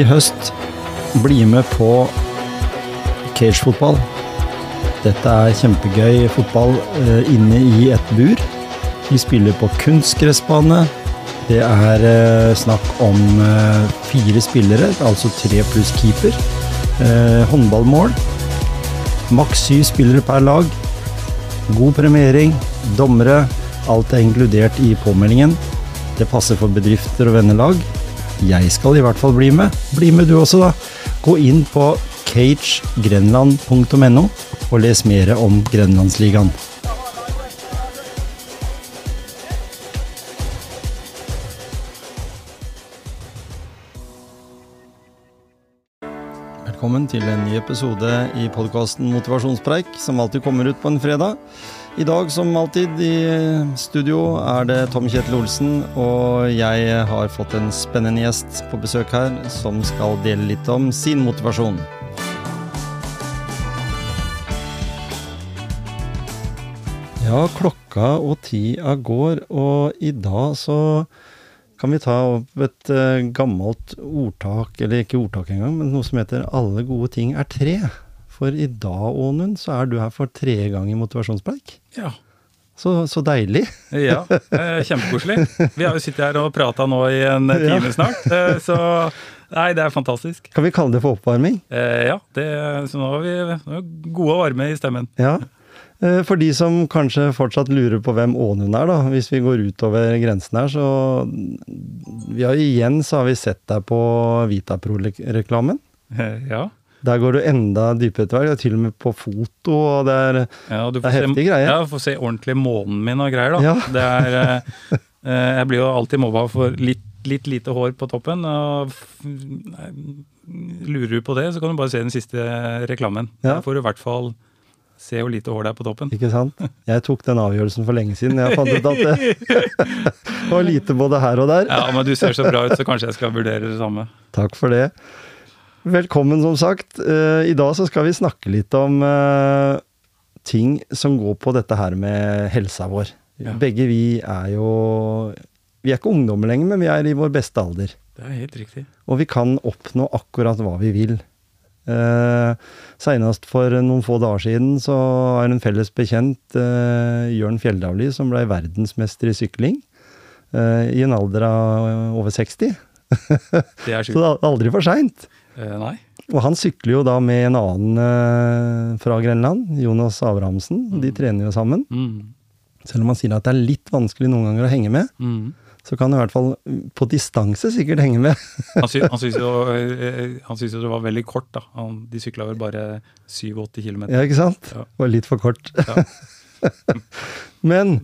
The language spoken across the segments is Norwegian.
i høst, bli med på cagefotball. Dette er kjempegøy fotball eh, inne i et bur. Vi spiller på kunstgressbane. Det er eh, snakk om eh, fire spillere, altså tre pluss keeper. Eh, håndballmål. Maks syv spillere per lag. God premiering. Dommere. Alt er inkludert i påmeldingen. Det passer for bedrifter og vennelag. Jeg skal i hvert fall bli med. Bli med du også, da. Gå inn på cagegrenland.no og les mer om Grenlandsligaen. Velkommen til en ny episode i podkasten Motivasjonspreik, som alltid kommer ut på en fredag. I dag, som alltid, i studio er det Tom Kjetil Olsen, og jeg har fått en spennende gjest på besøk her, som skal dele litt om sin motivasjon. Ja, klokka og tida går, og i dag så kan vi ta opp et uh, gammelt ordtak, eller ikke ordtak engang, men noe som heter 'alle gode ting er tre'. For i dag, Ånund, så er du her for tredje gang i motivasjonspreik. Ja. Så, så deilig. ja, kjempekoselig. Vi har jo sittet her og prata nå i en time snart, eh, så nei, det er fantastisk. Kan vi kalle det for oppvarming? Eh, ja, det, så nå har vi nå er vi gode og varme i stemmen. Ja. Eh, For de som kanskje fortsatt lurer på hvem Ånund er, da, hvis vi går utover grensen her, så vi har Igjen så har vi sett deg på Vitapro-reklamen. Ja. Der går du enda dypere etter hvert. Er til og med på foto, og det er ja du Det er heftige greier. Ja, får se ordentlig månen min og greier, da. Ja. Det er eh, eh, Jeg blir jo alltid mobba for litt, litt lite hår på toppen. og nei, Lurer du på det, så kan du bare se den siste reklamen. Ja. Der får du i hvert fall se hvor lite hår det er på toppen. Ikke sant? Jeg tok den avgjørelsen for lenge siden. Jeg fant ut at det var lite både her og der. Ja, men du ser så bra ut, så kanskje jeg skal vurdere det samme. Takk for det. Velkommen, som sagt. Eh, I dag så skal vi snakke litt om eh, ting som går på dette her med helsa vår. Ja. Begge vi er jo Vi er ikke ungdommer lenger, men vi er i vår beste alder. Det er helt riktig. Og vi kan oppnå akkurat hva vi vil. Eh, Seinest for noen få dager siden så er en felles bekjent, eh, Jørn Fjelldavli, som ble verdensmester i sykling. eh, I en alder av over 60. Det er Så det er aldri for seint. Eh, nei. Og han sykler jo da med en annen eh, fra Grenland, Jonas Abrahamsen. De trener jo sammen. Mm. Selv om han sier at det er litt vanskelig noen ganger å henge med, Mm. så kan han i hvert fall mm, på distanse sikkert henge med. Han, sy han jo, eh, syntes jo det var veldig kort, da. Han, de sykla vel bare 7-8 km. Ja, ikke sant? Ja. Det var litt for kort. Ja. Men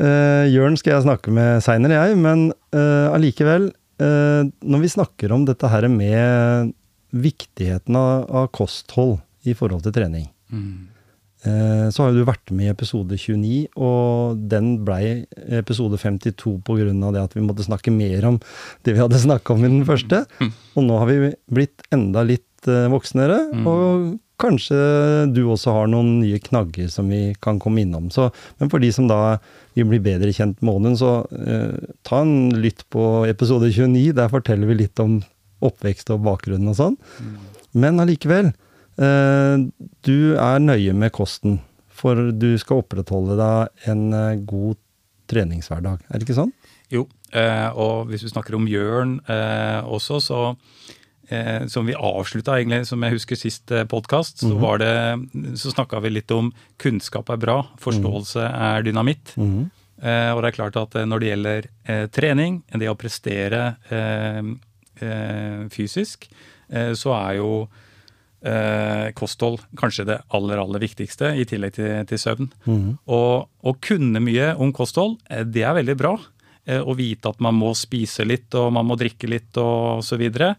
eh, Jørn skal jeg snakke med seinere, jeg. Men eh, allikevel, eh, når vi snakker om dette her med viktigheten av, av kosthold i forhold til trening, Mm. Eh, Så har jo du vært med i episode 29, og den blei episode 52 pga. det at vi måtte snakke mer om det vi hadde snakka om i den første. Og nå har vi blitt enda litt eh, voksnere, Mm. og kanskje du også har noen nye knagger som vi kan komme innom. Så, men for de som da vil bli bedre kjent med Ånen, så eh, ta en lytt på episode 29. Der forteller vi litt om oppvekst og bakgrunn og sånn. Men allikevel, eh, du er nøye med kosten, for du skal opprettholde deg en eh, god treningshverdag, er det ikke sånn? Jo, eh, og hvis vi snakker om Jørn eh, også, så eh, som vi avslutta egentlig, som jeg husker sist podkast, så var det Så snakka vi litt om kunnskap er bra, forståelse er dynamitt. Mhm. Eh, og det er klart at når det gjelder trening, det å prestere fysisk, eh, så er jo eh, kosthold kanskje det aller, aller viktigste, i tillegg til, til søvn. Mhm. Og å kunne mye om kosthold, eh, det er veldig bra. Eh, Å vite at man må spise litt og man må drikke litt og så videre.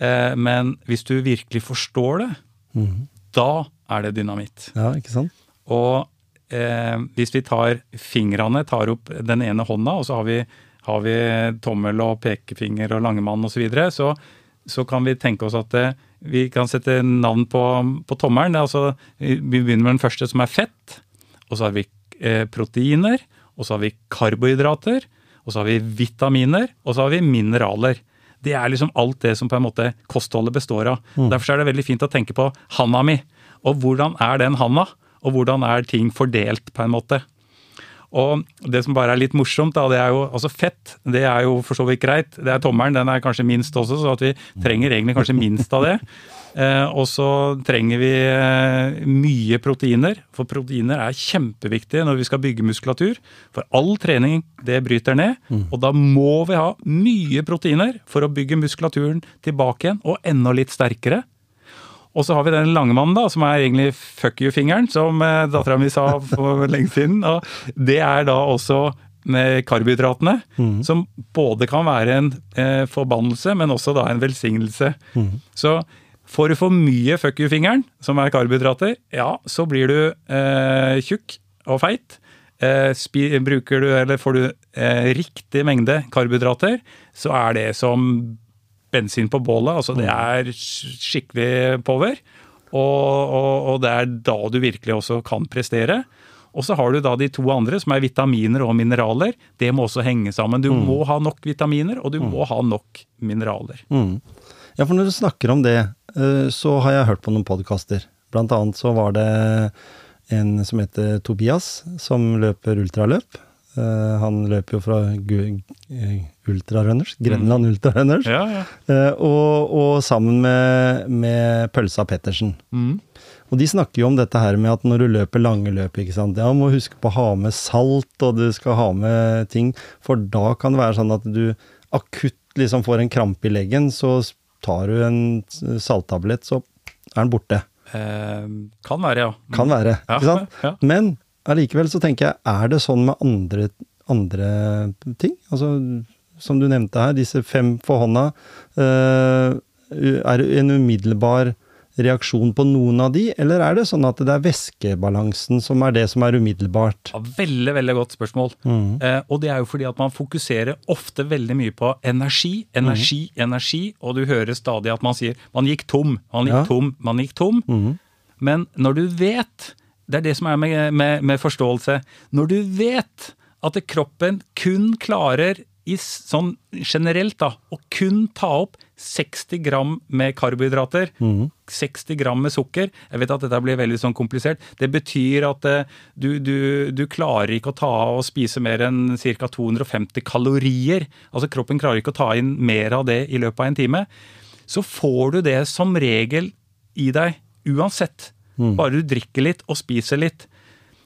Eh, Men hvis du virkelig forstår det, Mhm. da er det dynamitt. Ja, ikke sant? Og eh, hvis vi tar fingrene, tar opp den ene hånda, og så har vi, har vi tommel og pekefinger og langemann osv., så, videre, så så kan vi tenke oss at eh, vi kan sette navn på, på tommelen. Altså, vi begynner med den første, som er fett. Og så har vi eh, proteiner. Og så har vi karbohydrater. Og så har vi vitaminer. Og så har vi mineraler. det er liksom alt det som på en måte kostholdet består av. Derfor er det veldig fint å tenke på handa mi. Og hvordan er den handa? Og hvordan er ting fordelt, på en måte. Og det som bare er litt morsomt, da, det er jo altså fett. Det er jo for så vidt greit. Det er tommelen, den er kanskje minst også, så at vi trenger egentlig kanskje minst av det. Eh, og så trenger vi eh, mye proteiner, for proteiner er kjempeviktige når vi skal bygge muskulatur. For all trening, det bryter ned, og da må vi ha mye proteiner for å bygge muskulaturen tilbake igjen, og enda litt sterkere. Og så har vi den lange mannen, da, som er egentlig fuck you-fingeren, som eh, dattera mi sa for lenge siden. Og det er da også med karbohydratene, som både kan være en eh, forbannelse, men også da en velsignelse. Så får du for mye fuck you-fingeren, som er karbohydrater, ja, så blir du eh, tjukk og feit. Eh, spi, bruker du, eller får du eh, riktig mengde karbohydrater, så er det som bensin på bålet. Altså det er skikkelig power. Og, og, og det er da du virkelig også kan prestere. Og så har du da de to andre, som er vitaminer og mineraler. Det må også henge sammen. Du må ha nok vitaminer, og du må ha nok mineraler. Mm. Ja, for når du snakker om det, eh, så har jeg hørt på noen podkaster. Blant annet så var det en som heter Tobias, som løper ultraløp. Eh, Han løper jo fra eh, Ultrarunners, Grenland Ultrarunners. Ja, ja. uh, Og, og sammen med, med Pølsa Pettersen. Mm. Og de snakker jo om dette her med at når du løper lange løp, ikke sant, ja, må huske på å ha med salt, og du skal ha med ting, for da kan det være sånn at du akutt liksom får en krampe i leggen, så tar du en salttablett, så er den borte. Eh, kan være, ja. Kan være, Ja, ikke sant? ja. Men allikevel så tenker jeg, er det sånn med andre, andre ting? Altså, som du nevnte her, disse fem for hånda, Uh, er det en umiddelbar reaksjon på noen av de, eller er det sånn at det er væskebalansen som er det som er umiddelbart? Ja, veldig, veldig godt spørsmål. Eh, og det er jo fordi at man fokuserer ofte veldig mye på energi, energi, energi. Og du hører stadig at man sier 'man gikk tom', 'man gikk Ja. tom', 'man gikk tom'. Men når du vet, det er det som er med, med, med forståelse, når du vet at kroppen kun klarer i, sånn generelt da, å kun ta opp 60 gram med karbohydrater, 60 gram med sukker. Jeg vet at dette blir veldig sånn komplisert. Det betyr at eh, du, du, du klarer ikke å ta og spise mer enn ca. 250 kalorier. Altså kroppen klarer ikke å ta inn mer av det i løpet av en time. Så får du det som regel i deg uansett. Bare du drikker litt og spiser litt.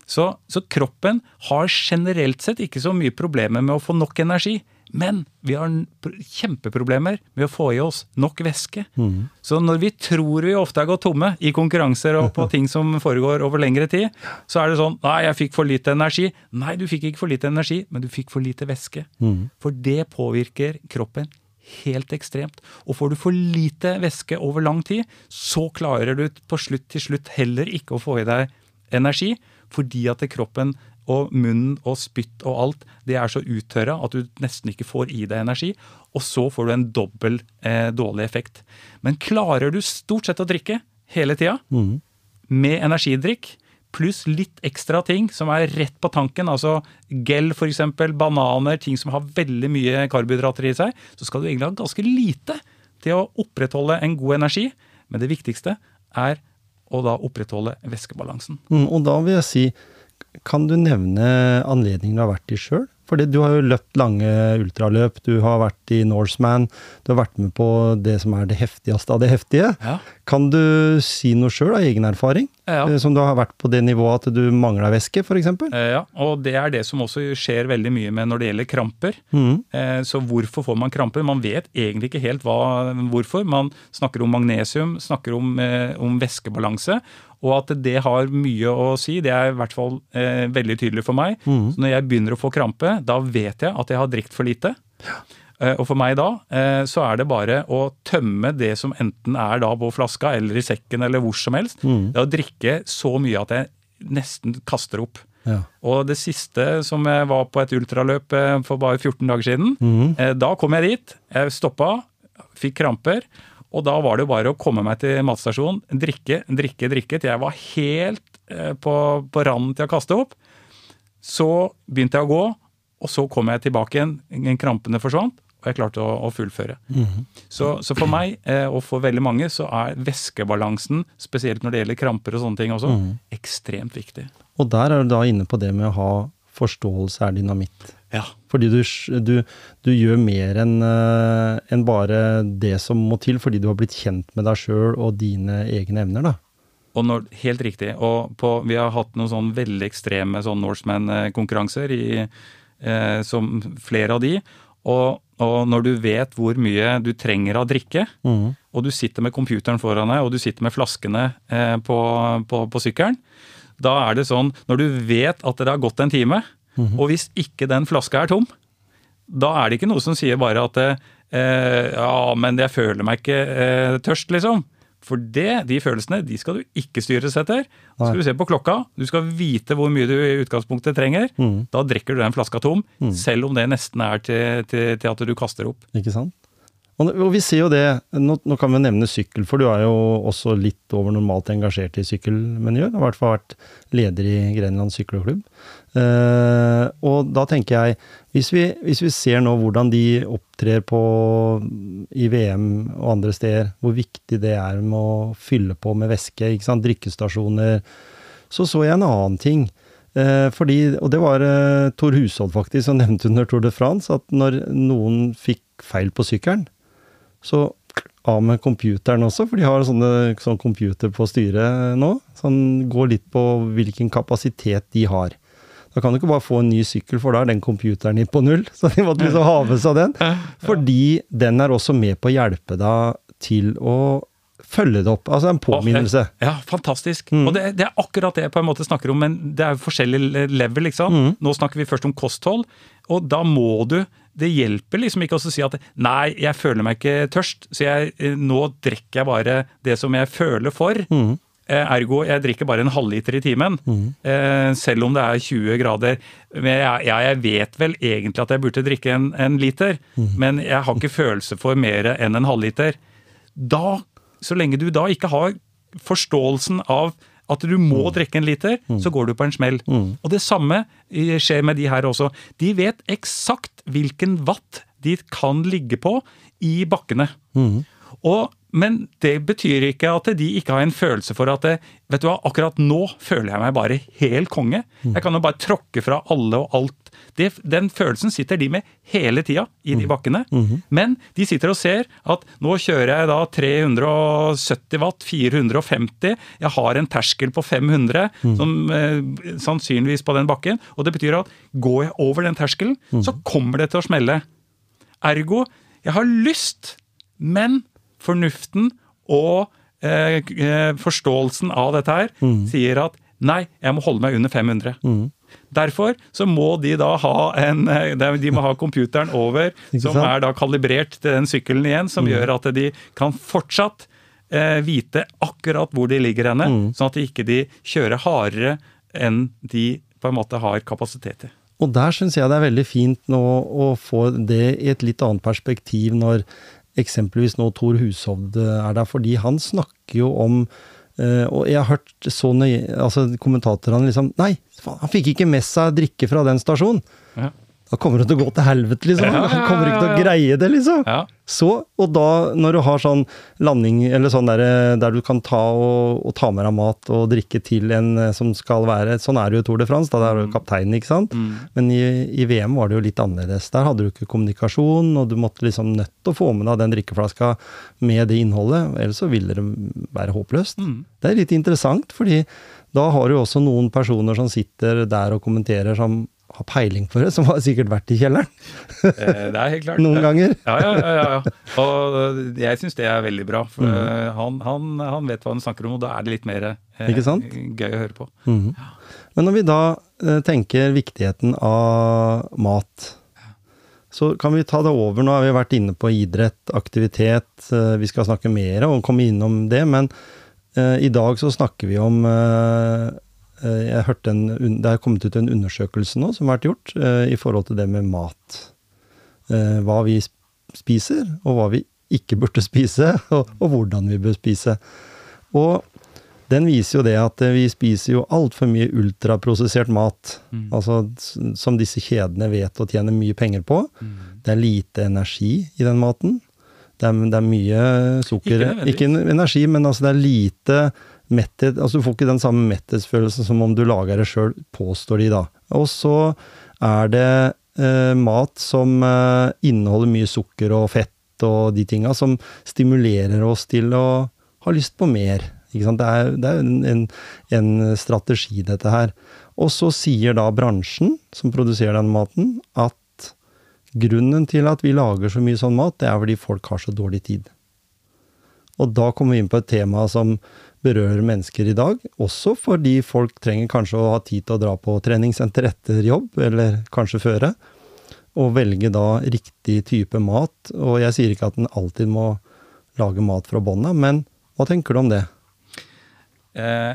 Så, så kroppen har generelt sett ikke så mye problemer med å få nok energi. Men vi har kjempeproblemer med å få i oss nok væske. Så når vi tror vi ofte er gått tomme i konkurranser og på ting som foregår over lengre tid, så er det sånn Nei, jeg fikk for lite energi. Nei, du fikk ikke for lite energi, men du fikk for lite væske. For det påvirker kroppen helt ekstremt. Og får du for lite væske over lang tid, så klarer du på slutt til slutt heller ikke å få i deg energi, fordi at kroppen og munnen og spytt og alt, det er så uttørra at du nesten ikke får i deg energi. Og så får du en dobbel eh, dårlig effekt. Men klarer du stort sett å drikke hele tida, med energidrikk, pluss litt ekstra ting som er rett på tanken, altså gel f.eks., bananer, ting som har veldig mye karbohydrater i seg, så skal du egentlig ha ganske lite til å opprettholde en god energi. Men det viktigste er å da opprettholde væskebalansen. Mm, og da vil jeg si, kan du nevne anledningen du har vært i sjøl? Fordi du har jo løpt lange ultraløp, du har vært i Norseman, du har vært med på det som er det heftigste av det heftige. Ja. Kan du si noe sjøl av egen erfaring? Ja. Eh, Som du har vært på det nivået at du mangla væske, f.eks.? Eh, Ja, og det er det som også skjer veldig mye med når det gjelder kramper. Mm. Eh, Så hvorfor får man kramper? Man vet egentlig ikke helt hva, hvorfor. Man snakker om magnesium, snakker om, om væskebalanse, og at det har mye å si. Det er i hvert fall eh, veldig tydelig for meg. Så når jeg begynner å få krampe, da vet jeg at jeg har drikt for lite. Eh, Og for meg da, eh, så er det bare å tømme det som enten er da på flaska eller i sekken eller hvor som helst. Det er å drikke så mye at jeg nesten kaster opp. Ja. Og det siste som jeg var på et ultraløp eh, for bare 14 dager siden, mm. da kom jeg dit. Jeg stoppa, fikk kramper. Og da var det jo bare å komme meg til matstasjonen, drikke, drikke, drikke til jeg var helt eh, på, på randen til å kaste opp. Så begynte jeg å gå, og så kom jeg tilbake igjen. Krampene forsvant. og jeg klarte å, å fullføre. Så, så, for meg, eh, og for veldig mange, så er væskebalansen, spesielt når det gjelder kramper og sånne ting også, ekstremt viktig. Og der er du da inne på det med å ha forståelse er dynamitt. Ja. Fordi du, du, du gjør mer enn en bare det som må til, fordi du har blitt kjent med deg sjøl og dine egne evner, da. Og når, helt riktig. Og på, vi har hatt noen sånn veldig ekstreme sånn Norseman-konkurranser, eh, som flere av de. Og, og, når du vet hvor mye du trenger av drikke, mm. og du sitter med computeren foran deg, og du sitter med flaskene eh, på, på, på sykkelen, da er det sånn Når du vet at det har gått en time, mm. og hvis ikke den flaska er tom, da er det ikke noe som sier bare at eh, ja, men jeg føler meg ikke eh, tørst, liksom. For det, de følelsene de skal du ikke styres etter. Så skal du se på klokka, du skal vite hvor mye du i utgangspunktet trenger. Mm. Da drikker du den flaska tom, mm. selv om det nesten er til, til, til, at du kaster opp. Ikke sant? Og, vi ser jo det, nå, nå, kan vi nevne sykkel, for du er jo også litt over normalt engasjert i sykkelmiljøet. Du har i hvert fall vært leder i Grenland sykkelklubb. Uh, og da tenker jeg, hvis vi, hvis vi, ser nå hvordan de opptrer på, i VM og andre steder, hvor viktig det er med å fylle på med væske, drikkestasjoner, så så jeg en annen ting. Uh, fordi, og det var uh, Tor Hushovd faktisk som nevnte under Tour de France, at når noen fikk feil på sykkelen, så av med computeren også, for de har sånne, sånn computer på styret nå. Sånn går litt på hvilken kapasitet de har. Da kan du ikke bare få en ny sykkel, for da er den computeren på null. Så de måtte liksom ha med seg den. Fordi den er også med på å hjelpe deg til å følge det opp. Altså en påminnelse. Ja, fantastisk. Mm. Og det, det, er akkurat det jeg på en måte snakker om, men det er jo forskjellig level, liksom. Mm. Nå snakker vi først om kosthold, og da må du det hjelper liksom ikke å si at nei, jeg føler meg ikke tørst, så jeg, eh, nå drikker jeg bare det som jeg føler for. Mm. Ergo, jeg drikker bare en halvliter i timen, mm. eh, selv om det er 20 grader. Men jeg, jeg, vet vel egentlig at jeg burde drikke en, en liter, mm. men jeg har ikke følelse for mer enn en halvliter. Da, så lenge du da ikke har forståelsen av at du må mm. drikke en liter, mm. så går du på en smell. Mm. Og det samme skjer med de her også. De vet eksakt hvilken watt de kan ligge på i bakkene. Mm. Og, men det betyr ikke at de ikke har en følelse for at vet du hva, akkurat nå føler jeg meg bare helt konge. Mm. Jeg kan jo bare tråkke fra alle og alt det, den følelsen sitter de med hele tida i de mhm. bakkene. Mm -hmm. Men de sitter og ser at nå kjører jeg da 370 watt, 450. Jeg har en terskel på 500 mm. som eh, sannsynligvis på den bakken. Og det betyr at går jeg over den terskelen, mm. så kommer det til å smelle. Ergo, jeg har lyst, men fornuften og eh, eh forståelsen av dette her mm. sier at nei, jeg må holde meg under 500. Mm. Derfor så må de da ha en eh, De må ha computeren over, som er da kalibrert til den sykkelen igjen, som mm. gjør at de kan fortsatt eh, vite akkurat hvor de ligger henne, mm. sånn at de ikke de kjører hardere enn de på en måte har kapasitet til. Og der syns jeg det er veldig fint nå å få det i et litt annet perspektiv når eksempelvis nå Tor Hushovd er der, fordi han snakker jo om Uh, og jeg har hørt så nøye altså Kommentatorene liksom Nei, han fikk ikke med seg drikke fra den stasjonen! Ja. Da kommer det til å gå til helvete, liksom. Ja, ja, kommer ikke til å greie det, liksom. Så, og da, når du har sånn landing, eller sånn der, der du kan ta og, og, ta med deg mat og drikke til en eh, som skal være Sånn er det jo i Tour de France, da er jo mm. kapteinen, ikke sant. Mm. Men i, i, VM var det jo litt annerledes. Der hadde du ikke kommunikasjon, og du måtte liksom nødt til å få med deg den drikkeflaska med det innholdet, ellers så ville det være håpløst. Mm. Det er litt interessant, fordi da har du også noen personer som sitter der og kommenterer som har peiling på det, som har sikkert vært i kjelleren. Eh, det er helt klart. Noen ganger. Ja, ja, ja. ja. Og jeg syns det er veldig bra. For mm. han, han, han, vet hva han snakker om, og da er det litt mer eh, gøy å høre på. Mm. Men når vi da eh, tenker viktigheten av mat, så kan vi ta det over. Nå har vi vært inne på idrett, aktivitet. Eh, vi skal snakke mer og komme innom det. Men eh, i dag så snakker vi om eh, Eh, jeg hørte en, Det er kommet ut en undersøkelse nå som har vært gjort eh, i forhold til det med mat. Eh, hva vi spiser, og hva vi ikke burde spise, og, og hvordan vi bør spise. Og den viser jo det at vi spiser jo altfor mye ultraprosessert mat. Mm. Altså som disse kjedene vet å tjene mye penger på. Mm. det er lite energi i den maten. Det er, det er mye sukker Ikke Ikke, energi, men altså det er lite metthet Altså du får ikke den samme metthetsfølelsen som om du lager det sjøl, påstår de da. Og så er det eh, mat som eh, inneholder mye sukker og fett og de tinga, som stimulerer oss til å ha lyst på mer. Det er, det er en, en strategi, dette her. Og så sier da bransjen som produserer den maten, at grunnen til at vi lager så mye sånn mat, det er fordi folk har så dårlig tid. Og da kommer vi inn på et tema som berører mennesker i dag, også fordi folk trenger kanskje å ha tid til å dra på treningssenter etter jobb, eller kanskje føre, og velge da riktig type mat. Og jeg sier ikke at en alltid må lage mat fra bånn men hva tenker du om det? Eh,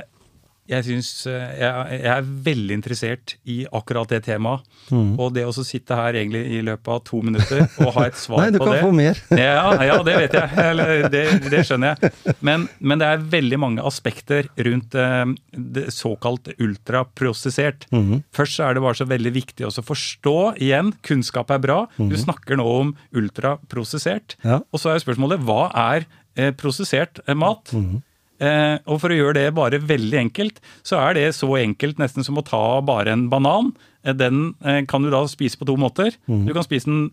jeg, synes, eh, jeg, jeg, er veldig interessert i akkurat det temaet. Mm. Og det å sitte her egentlig i løpet av to minutter og ha et svar på det Nei, du kan få mer. ja, ja, det vet jeg. Eller, det, det, skjønner jeg. Men, men, det er veldig mange aspekter rundt eh, det såkalt ultraprosessert. Mm. Først så er det bare så veldig viktig å forstå igjen. Kunnskap er bra. Mm. Du snakker nå om ultraprosessert. Ja. Og så er spørsmålet hva er eh, prosessert eh, mat? Mm. Eh, og for å gjøre det bare veldig enkelt, så er det så enkelt nesten som å ta bare en banan. Eh, den eh, kan du da spise på to måter. Mm. Du kan spise den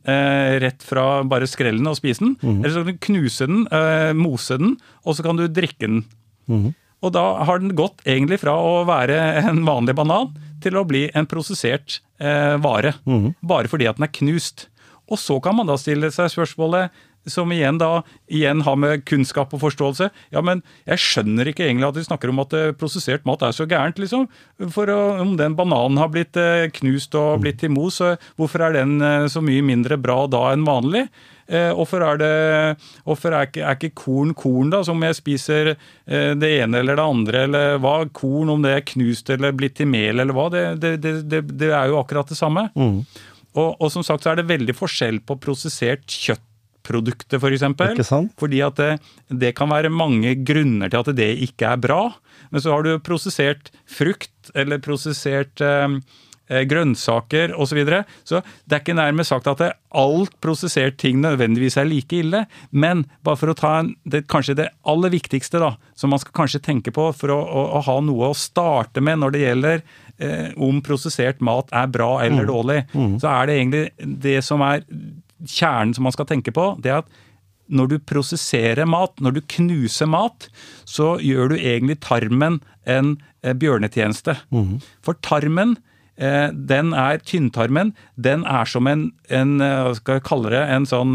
rett fra bare skrellene og spise den. Mm. Eller så kan du knuse den, mose den, og så kan du drikke den. Mm. Og da har den gått egentlig fra å være en vanlig banan til å bli en prosessert vare. Mhm. Bare fordi at den er knust. Og så kan man da stille seg spørsmålet som igjen da igjen har med kunnskap og forståelse. Ja, men jeg skjønner ikke egentlig at de snakker om at eh, prosessert mat er så gærent, liksom. For om den bananen har blitt eh, knust og blitt til mos, hvorfor er den eh, så mye mindre bra da enn vanlig? Hvorfor er, det, hvorfor er, ikke, er ikke korn korn, da, som jeg spiser det ene eller det andre? Eller hva? Korn, om det er knust eller blitt til mel eller hva? Det, det, det, det er jo akkurat det samme. Mm. Og, og, som sagt så er det veldig forskjell på prosessert kjøtt produktet, f.eks. For eksempel. Fordi at det, det, kan være mange grunner til at det ikke er bra. Men så har du prosessert frukt eller prosessert eh, eh grønnsaker osv. Så, videre. så det er ikke nærmest sagt at det, alt prosessert ting nødvendigvis er like ille. Men bare for å ta en, det, kanskje det aller viktigste da, som man skal kanskje tenke på for å, å, å ha noe å starte med når det gjelder eh, om prosessert mat er bra eller mm. dårlig, mm. så er det egentlig det som er kjernen som man skal tenke på, det er at når du prosesserer mat, når du knuser mat, så gjør du egentlig tarmen en eh, bjørnetjeneste. Mm. For tarmen, eh, den er tynntarmen, den er som en, en eh, hva skal jeg kalle det, en sånn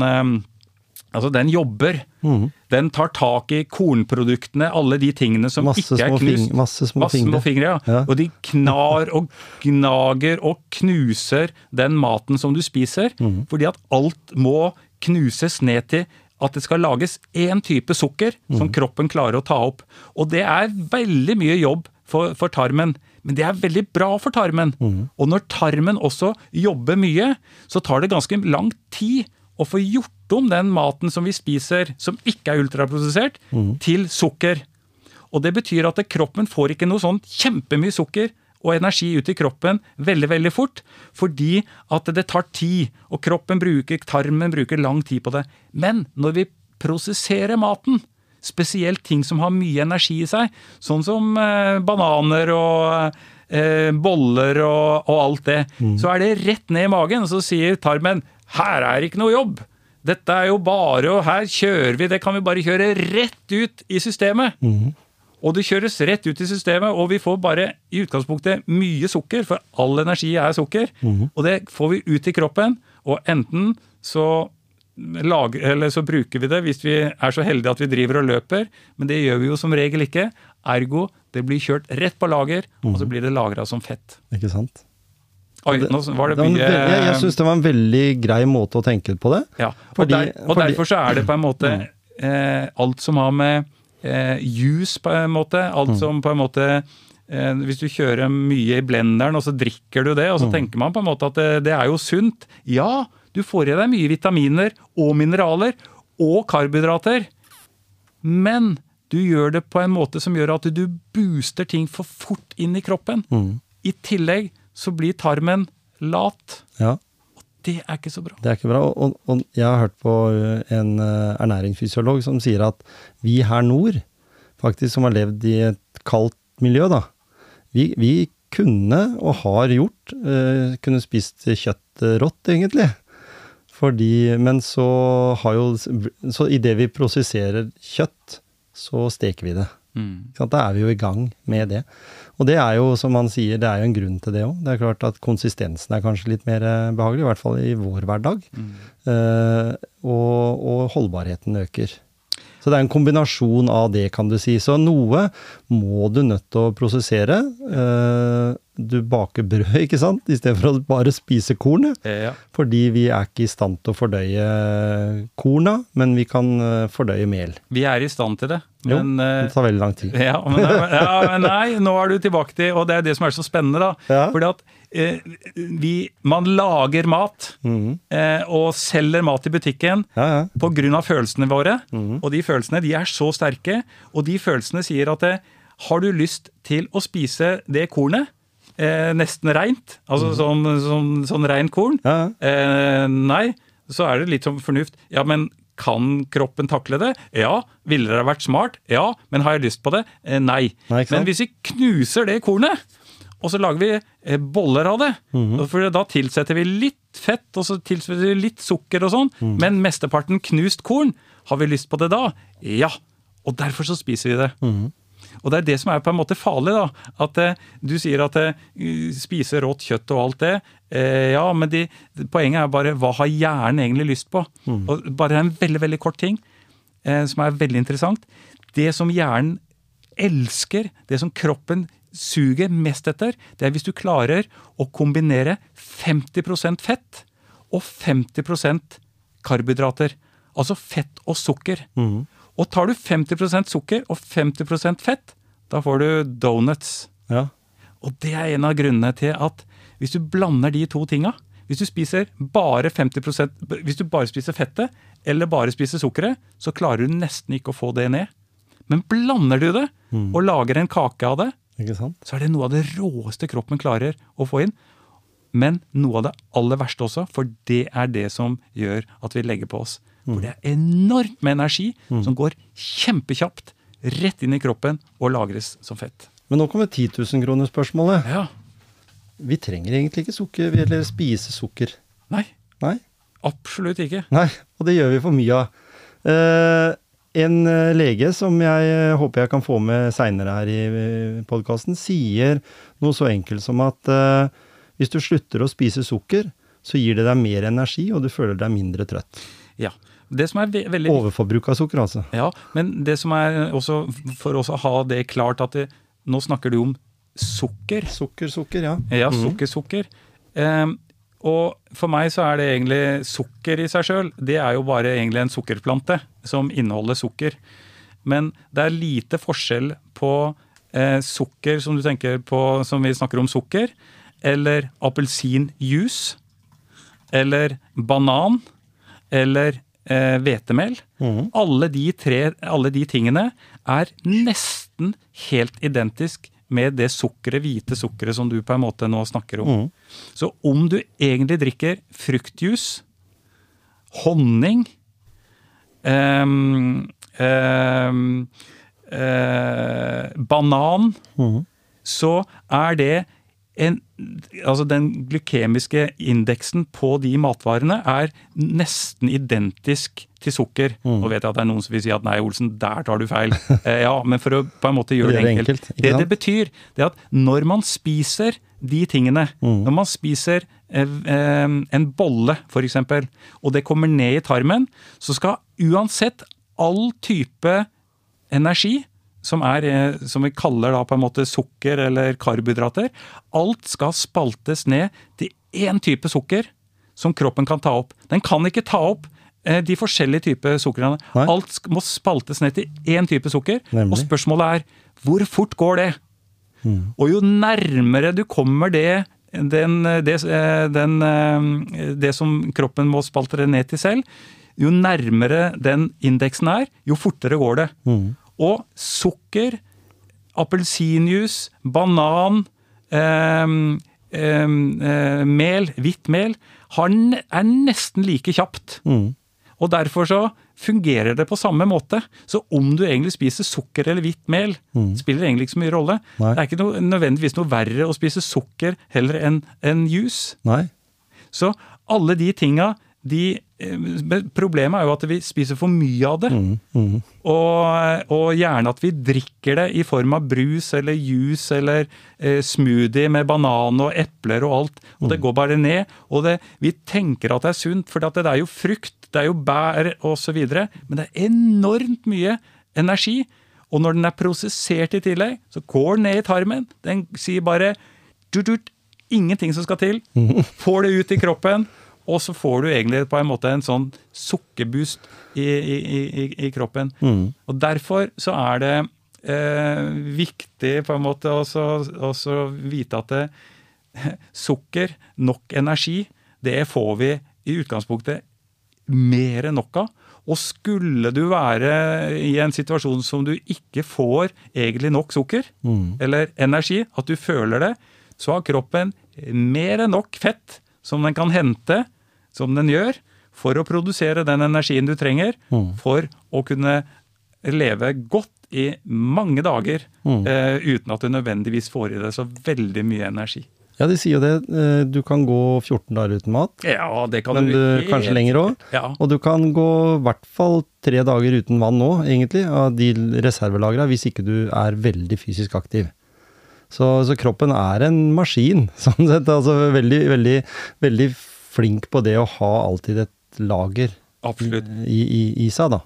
Altså, den jobber. Mm. Den tar tak i kornproduktene, alle de tingene som masse ikke er knust. Fing, masse små masse fingre. fingre ja. Ja. Og de knar og gnager og knuser den maten som du spiser. Mm. Fordi at alt må knuses ned til at det skal lages én type sukker mm. som kroppen klarer å ta opp. Og det er veldig mye jobb for, for tarmen. Men det er veldig bra for tarmen. Mm. Og når tarmen også jobber mye, så tar det ganske lang tid å få gjort om den maten som vi spiser som ikke er ultraprosessert, mm. til sukker. Og det betyr at kroppen får ikke noe sånn kjempemye sukker og energi ut i kroppen veldig veldig fort, fordi at det tar tid, og kroppen bruker, tarmen bruker lang tid på det. Men når vi prosesserer maten, spesielt ting som har mye energi i seg, sånn som eh, bananer og eh, boller og, og, alt det, mm. så er det rett ned i magen, og så sier tarmen her er ikke noe jobb. Dette er jo bare, og her kjører vi, det kan vi bare kjøre rett ut i systemet. Mm. Og det kjøres rett ut i systemet, og vi får bare i utgangspunktet mye sukker, for all energi er sukker. Mm. Og det får vi ut i kroppen, og enten så, lager, eller så bruker vi det hvis vi er så heldige at vi driver og løper, men det gjør vi jo som regel ikke. Ergo, det blir kjørt rett på lager, mm. og så mhm. blir det lagra som fett. Ikke sant? Oi, nå var det mye Jeg, jeg syns det var en veldig grei måte å tenke på det. Ja, og, fordi, der, og fordi, derfor så er det på en måte mm. eh, alt som har med eh, juice på en måte, alt mm. som på en måte eh, Hvis du kjører mye i blenderen, og så drikker du det, og så mm. tenker man på en måte at det, det er jo sunt. Ja, du får i deg mye vitaminer og mineraler og karbohydrater, men du gjør det på en måte som gjør at du booster ting for fort inn i kroppen. Mm. I tillegg så blir tarmen lat. Ja. det er ikke så bra. Det er ikke bra. Og, og jeg har hørt på en eh, ernæringsfysiolog som sier at vi her nord, faktisk som har levd i et kaldt miljø, da, vi, vi kunne, og har gjort, uh, kunne spist kjøtt rått, egentlig. Fordi, men så har jo Så idet vi prosesserer kjøtt, så steker vi det. Mm. Da er vi jo i gang med det. Og det er jo, som han sier, det er jo en grunn til det òg. Det er klart at konsistensen er kanskje litt mer eh, behagelig, i hvert fall i vår hverdag. Mm. Uh, og, og, holdbarheten øker. Så det er en kombinasjon av det, kan du si. Så noe må du nødt til å prosessere. Uh, du baker brød, ikke sant, istedenfor å bare spise kornet. Ja. Fordi vi er ikke i stand til å fordøye korna, men vi kan fordøye mel. Vi er i stand til det. Men, jo, det tar veldig lang tid. Ja men, ja, men, nei, nå er du tilbake til Og det er det som er så spennende, da. Ja. Fordi at eh, vi, man lager mat mm. eh, og selger mat i butikken ja, ja. av følelsene våre. Mm. Og de følelsene de er så sterke, og de følelsene sier at eh, har du lyst til å spise det kornet? Eh, nesten reint, altså mm. sånn, sånn, sånn reint korn. Eh, nei, så er det litt sånn fornuft. Ja, men kan kroppen takle det? Ja. Ville det vært smart? Ja. Men har jeg lyst på det? Eh, nei. nei men hvis vi knuser det kornet, og så lager vi eh, boller av det, mm -hmm. for da tilsetter vi litt fett og så tilsetter vi litt sukker og sånn, mm. men mesteparten knust korn, har vi lyst på det da? Ja. Og derfor så spiser vi det. Mm. Og det er det som er på en måte farlig. da, At eh, du sier at eh, spise rått kjøtt og alt det. Eh, ja, men de, poenget er bare hva har hjernen egentlig lyst på? Mm. Og bare en veldig, veldig kort ting eh, som er veldig interessant. Det som hjernen elsker, det som kroppen suger mest etter, det er hvis du klarer å kombinere 50% fett og 50% karbohydrater. Altså fett og sukker. Mm. Og tar du 50% sukker og 50% fett, da får du donuts. Ja. Og det er en av grunnene til at hvis du blander de to tinga Hvis du spiser bare 50% Hvis du bare spiser fettet eller bare spiser sukkeret, så klarer du nesten ikke å få det ned. Men blander du det mm. og lager en kake av det, så er det noe av det råeste kroppen klarer å få inn. Men noe av det aller verste også, for det er det som gjør at vi legger på oss. For det er enormt med energi mm. som går kjempekjapt rett inn i kroppen og lagres som fett. Men nå kommer 10 000-kronerspørsmålet. Ja. Vi trenger egentlig ikke sukker, eller spise sukker. Nei. Nei. Absolutt ikke. Nei, og det gjør vi for mye av. Eh, en eh, lege som jeg eh, håper jeg kan få med seinere her i eh, podkasten, sier noe så enkelt som at uh, hvis du slutter å spise sukker, så gir det deg mer energi, og du føler deg mindre trøtt. Ja, det som er veldig... Overforbruk av sukker, altså. Ja, men det som er også, for oss å ha det klart at det, nå snakker du om sukker. Sukker, sukker, ja. Ja, sukker, sukker, sukker. Um, og for meg så er det egentlig sukker i seg sjøl. Det er jo bare egentlig en sukkerplante som inneholder sukker. Men det er lite forskjell på eh, sukker som du tenker på som vi snakker om sukker, eller appelsinjuice, eller banan, eller Eh, hvetemel. Eh, mm. alle, de alle de tingene er nesten helt identisk med det sukkeret, hvite sukkeret som du på en måte nå snakker om. Mm. Så om du egentlig drikker fruktjuice, honning um, um, uh, banan, mm. så er det en, altså den glykemiske indeksen på de matvarene er nesten identisk til sukker. Mm. Nå vet jeg at det er noen som vil si at nei, Olsen, der tar du feil. Eh, ja, men for å på en måte gjøre det, det enkelt. enkelt det det betyr, det er at når man spiser de tingene, mm. når man spiser eh, eh, en bolle f.eks., og det kommer ned i tarmen, så skal uansett all type energi som, er, eh, som vi kaller da på en måte sukker eller karbohydrater. Alt skal spaltes ned til én type sukker som kroppen kan ta opp. Den kan ikke ta opp eh, de forskjellige typer sukker. Alt må spaltes ned til én type sukker. Nemlig. Og spørsmålet er hvor fort går det? Mm. Og jo nærmere du kommer det, den, det, eh, den, det som kroppen må spalte det ned til selv, jo nærmere den indeksen er, jo fortere går det. Mm. Og sukker, appelsinjuice, banan, eh, eh, mel, hvitt mel er nesten like kjapt. Mm. Og derfor så fungerer det på samme måte. Så om du egentlig spiser sukker eller hvitt mel, spiller egentlig ikke så mye rolle. Mm. Nei. Det er ikke noe, nødvendigvis noe verre å spise sukker heller enn en juice. Nei. Så alle de tinga de, Problemet er jo at vi spiser for mye av det. Mm. Mm. Og, og gjerne at vi drikker det i form av brus eller juice eller eh, smoothie med banan og epler og alt. Og det går bare ned. Og det, vi tenker at det er sunt, for det er jo frukt, det er jo bær osv. Men det er enormt mye energi. Og når den er prosessert i tillegg, så går den ned i tarmen. Den sier bare tut, tut, ingenting som skal til. Får det ut i kroppen. Og så får du egentlig på en måte en sånn sukkerboost i, i, i, i kroppen. Og derfor så er det eh, viktig på en måte også vite at det, sukker, nok energi, det får vi i utgangspunktet mer enn nok av. Og skulle du være i en situasjon som du ikke får egentlig nok sukker, eller energi, at du føler det, så har kroppen mer enn nok fett som den kan hente, som den gjør, for å produsere den energien du trenger for å kunne leve godt i mange dager eh, uten at du nødvendigvis får i deg så veldig mye energi. Ja, de sier jo det. eh, Du kan gå 14 dager uten mat, Ja, det kan men du Men kanskje lenger òg. Ja. Og du kan gå i hvert fall tre dager uten vann nå, egentlig, av de reservelagra, hvis ikke du er veldig fysisk aktiv. Så, så kroppen er en maskin, sånn sett. Altså veldig, veldig, veldig flink på det å ha alltid et lager Absolutt. i, i, i seg, da.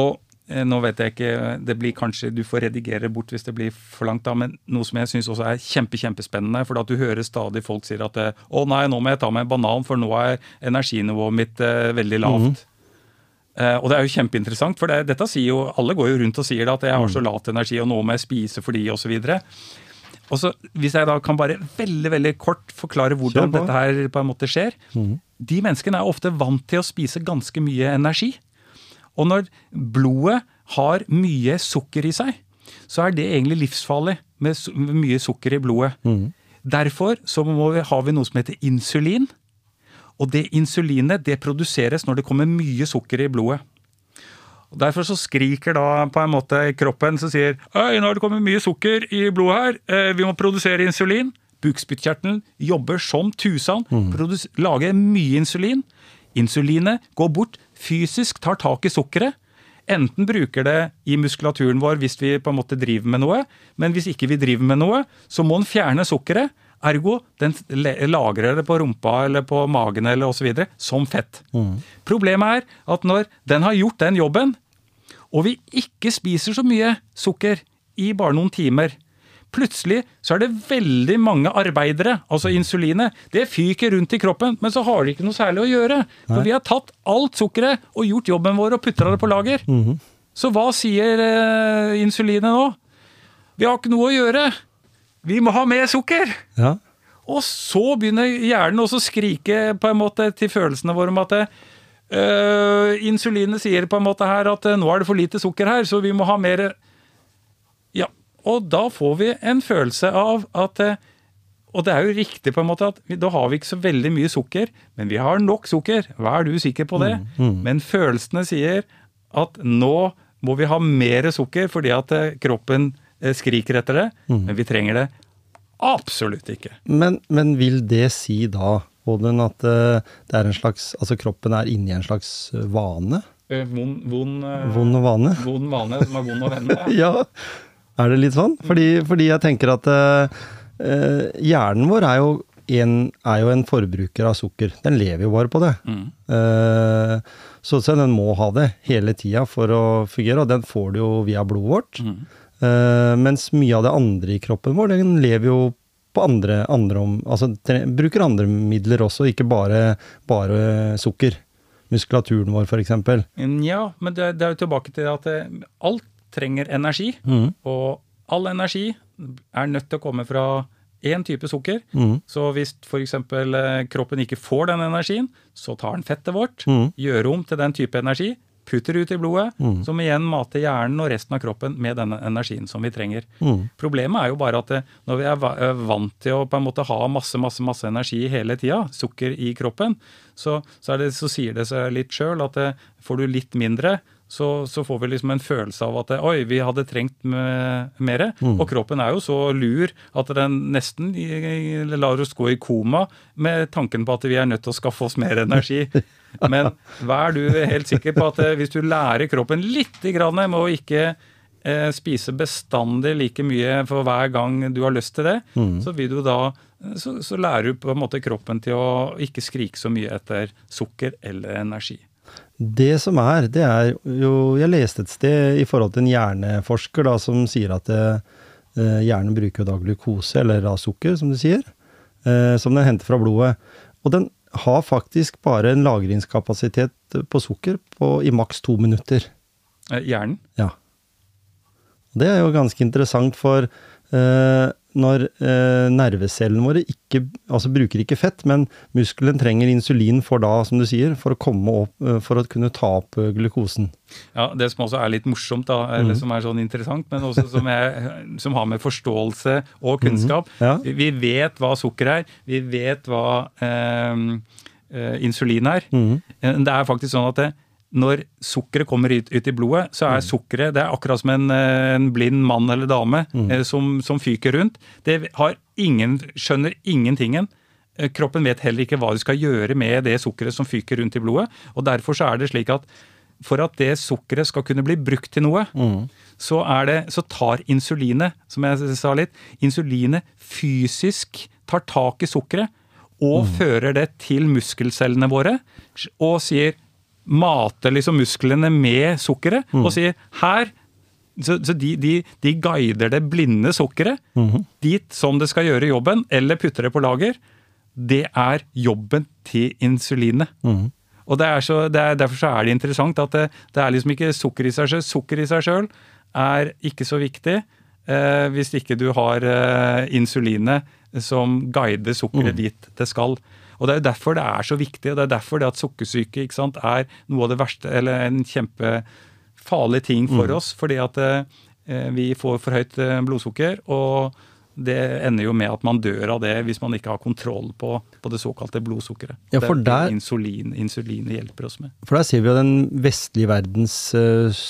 Og eh, nå vet jeg ikke, det blir kanskje Du får redigere bort hvis det blir for langt, da, men noe som jeg syns også er kjempe, kjempespennende. For at du hører stadig folk sier at eh, å nei, nå må jeg ta meg en banan, for nå er energinivået mitt eh, veldig lavt. Eh, og det er jo kjempeinteressant, for det, dette sier jo Alle går jo rundt og sier det, at jeg har så lat energi, og nå må jeg spise fordi, osv. Og så Hvis jeg da kan bare veldig veldig kort forklare hvordan dette her på en måte skjer. De menneskene er ofte vant til å spise ganske mye energi. Og når blodet har mye sukker i seg, så er det egentlig livsfarlig med mye sukker i blodet. Derfor så må vi, har vi noe som heter insulin. Og det insulinet det produseres når det kommer mye sukker i blodet. Og Derfor så skriker da på en måte kroppen som sier Øy, nå har det kommet mye sukker i blodet her, eh, vi må produsere insulin. Bukspyttkjertelen jobber som tusen, mm. lager mye insulin. Insulinet går bort, fysisk tar tak i sukkeret. Enten bruker det i muskulaturen vår hvis vi på en måte driver med noe, men hvis ikke vi driver med noe, så må den fjerne sukkeret. Ergo den lagrer det på rumpa eller på magen eller osv. som fett. Problemet er at når den har gjort den jobben, og vi ikke spiser så mye sukker i bare noen timer, plutselig så er det veldig mange arbeidere, altså insulinet, det fyker rundt i kroppen, men så har det ikke noe særlig å gjøre. For vi har tatt alt sukkeret og gjort jobben vår og putta det på lager. Så hva sier eh, insulinet nå? Vi har ikke noe å gjøre. Vi må ha mer sukker! Ja. Og så begynner hjernen også å skrike på en måte til følelsene våre om at øh, insulinet sier på en måte her at øh, nå er det for lite sukker her, så vi må ha mer Ja, og da får vi en følelse av at øh, Og det er jo riktig på en måte at da har vi ikke så veldig mye sukker, men vi har nok sukker. Hva er du sikker på det. Men følelsene sier at nå må vi ha mer sukker fordi at øh, kroppen skriker etter det, men vi trenger det absolutt ikke. Men, men vil det si da, Odin, at eh, det er en slags Altså kroppen er inni en slags eh, vane? Eh, Vond, vond, eh, Vond vane? vond vane som er vond å vende. Ja, er det litt sånn? Fordi, fordi jeg tenker at eh, eh, hjernen vår er jo, en, er jo en forbruker av sukker. Den lever jo bare på det. Mm. Eh, så, så den må ha det hele tida for å fungere, og den får du jo via blodet vårt. Mm. Eh, mens mye av det andre i kroppen vår, den lever jo på andre, andre om, altså bruker andre midler også, ikke bare, bare sukker. Muskulaturen vår, f.eks. Ja, men det, det er jo tilbake til at eh, alt trenger energi. Mm. Og all energi er nødt til å komme fra én type sukker. Mm. Så hvis f.eks. kroppen ikke får den energien, så tar den fettet vårt, Mm. gjør om til den type energi, putter ut i blodet, Mm. som igjen mater hjernen og resten av kroppen med denne energien som vi trenger. Mm. Problemet er jo bare at det, når vi er er vant til å på en måte ha masse masse, masse energi hele tida, sukker i kroppen, så, så, er det, så sier det seg litt sjøl at det, får du litt mindre, så, så får vi liksom en følelse av at oi, vi hadde trengt mer. mer. Og kroppen er jo så lur at den nesten lar oss gå i koma med tanken på at vi er nødt til å skaffe oss mer energi. Men vær du helt sikker på at eh, hvis du lærer kroppen litt grann med å ikke eh, spise bestandig like mye for hver gang du har lyst til det, så vil du da så, så lærer du på en måte kroppen til å ikke skrike så mye etter sukker eller energi. Det som er, det er jo Jeg leste et sted i forhold til en hjerneforsker da, som sier at eh, hjernen bruker da glukose, eller da sukker, som du sier, eh, som den henter fra blodet. Og den har faktisk bare en lagringskapasitet på sukker på, i maks to minutter. Eh, Hjernen. Ja. Det er jo ganske interessant, for eh, når eh, nervecellene våre ikke, altså bruker ikke fett, men muskelen trenger insulin for da, som du sier, for å komme opp, eh, for å kunne ta opp eh, glukosen. Ja, Det som også er litt morsomt, da, eller som er sånn interessant, men også som, er, som har med forståelse og kunnskap Ja. vi, vi vet hva sukker er, vi vet hva eh, eh, insulin er. Mm. Det er faktisk sånn at det, når sukkeret kommer ut, ut i blodet, så er sukkeret det er akkurat som en, eh, en blind mann eller dame eh, som, som fyker rundt. Det har ingen, skjønner ingentingen. Eh, Kroppen vet heller ikke hva du skal gjøre med det sukkeret som fyker rundt i blodet. og Derfor så er det slik at for at det sukkeret skal kunne bli brukt til noe, så, er det, så tar insulinet, som jeg sa litt, insulinet fysisk tar tak i sukkeret og fører det til muskelcellene våre og sier Mater liksom musklene med sukkeret og sier her så, så de, de, de guider det blinde sukkeret dit som det skal gjøre jobben, eller putter det på lager. Det er jobben til insulinet. Og det er så, det er, Derfor så er det interessant at det, det er liksom ikke sukker i seg sjøl. Sukker i seg sjøl er ikke så viktig eh, hvis ikke du har eh, insulinet som guider sukkeret dit det skal. Og Det er jo derfor det er så viktig, og det er derfor det at sukkersyke ikke sant, er noe av det verste, eller en kjempefarlig ting for oss. Fordi at eh, vi får for høyt eh, blodsukker, og det ender jo med at man dør av det hvis man ikke har kontroll på, på det såkalte blodsukkeret. Ja, for det er insulin, insulinet hjelper oss med. For der ser vi jo den vestlige verdens eh,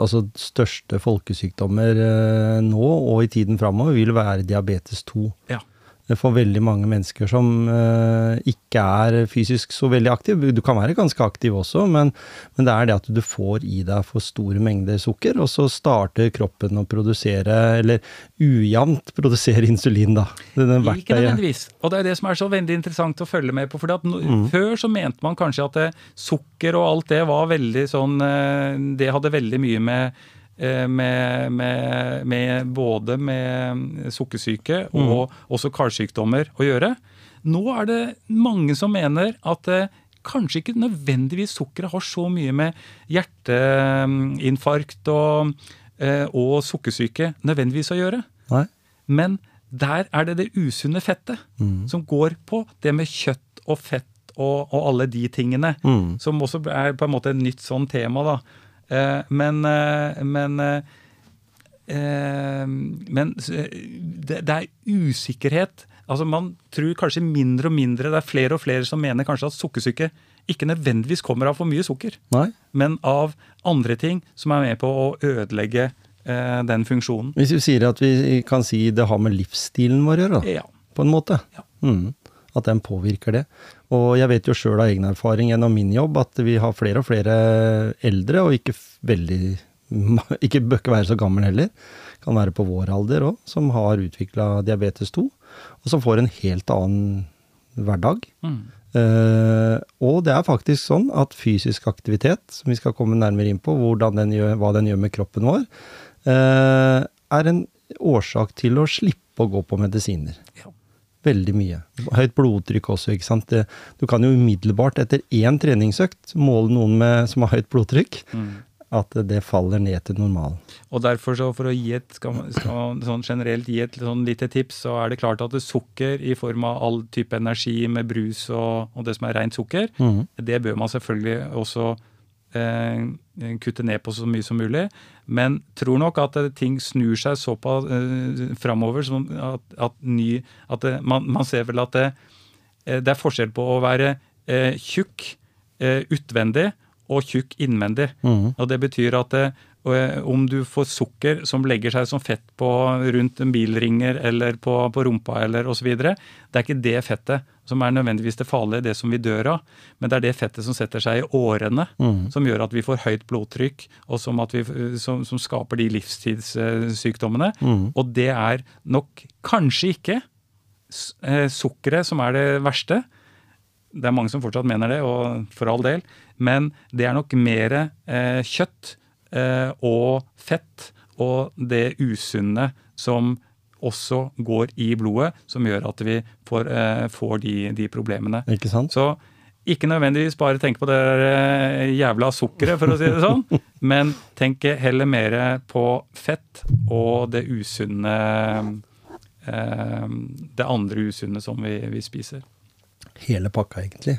altså største folkesykdommer eh, nå og i tiden framover vil være diabetes 2. Ja. For veldig mange mennesker som eh, ikke er fysisk så veldig aktiv. Du kan være ganske aktiv også, men, men det er det at du får i deg for store mengder sukker, og så starter kroppen å produsere, eller ujevnt produsere insulin, da. Denne Ikke nødvendigvis. Og det er det som er så veldig interessant å følge med på. fordi at no, Før så mente man kanskje at det, sukker og alt det var veldig sånn eh, Det hadde veldig mye med eh, med, med, med både med sukkersyke og også karsykdommer å gjøre. Nå er det mange som mener at eh, kanskje ikke nødvendigvis sukkeret har så mye med hjerteinfarkt og, eh, og sukkersyke nødvendigvis å gjøre. Nei? Men der er det det usunne fettet som går på det med kjøtt og fett og, og alle de tingene. Som også er på en måte et nytt sånn tema, da. Eh, men eh, men eh, men det, det er usikkerhet. Altså Man tror kanskje mindre og mindre. Det er flere og flere som mener kanskje at sukkersyke ikke nødvendigvis kommer av for mye sukker, Nei? men av andre ting som er med på å ødelegge eh, den funksjonen. Hvis du sier at vi kan si det har med livsstilen vår å gjøre, da. Ja. på en måte. Ja. Mm. At den påvirker det. Og jeg vet jo sjøl av egen erfaring gjennom min jobb at vi har flere og flere eldre, og ikke veldig Ikke bør ikke være så gammel heller. Kan være på vår alder òg, som har utvikla diabetes 2, og som får en helt annen hverdag. Mm. Uh, og det er faktisk sånn at fysisk aktivitet, som vi skal komme nærmere inn på, den gjør, hva den gjør med kroppen vår, uh, er en årsak til å slippe å gå på medisiner. Ja. Veldig mye. Høyt blodtrykk også, ikke sant. Det, du kan jo umiddelbart etter én treningsøkt måle noen med, som har høyt blodtrykk, Mm. at det faller ned til normalen. Og derfor så for å gi et, skal, skal sånn generelt gi et sånn lite tips, så er det klart at det sukker i form av all type energi med brus og, og det som er rent sukker, mm. det bør man selvfølgelig også eh, kutte ned på så mye som mulig. Men tror nok at eh, ting snur seg såpass eh, framover som at, at, ny, at det, man, man, ser vel at det, eh, det, er forskjell på å være eh, tjukk eh, utvendig og tjukk innvendig. Mm. Og det betyr at det, Eh, om du får sukker som legger seg som fett på rundt en bilringer eller på, på rumpa eller osv. Det er ikke det fettet som er nødvendigvis det farlige, det som vi dør av. Men det er det fettet som setter seg i årene, mm. som gjør at vi får høyt blodtrykk, og som, vi, som, som skaper de livstidssykdommene. Mm. Og det er nok kanskje ikke eh, sukkeret som er det verste. Det er mange som fortsatt mener det, og for all del. Men det er nok mer eh, kjøtt Eh, og fett og det usunne som også går i blodet, som gjør at vi får, eh, får de, de, problemene. Ikke sant? Så ikke nødvendigvis bare tenk på det eh, jævla sukkeret, for å si det sånn, men tenk heller mer på fett og det usunne Det andre usunne som vi, vi spiser. Hele pakka, egentlig.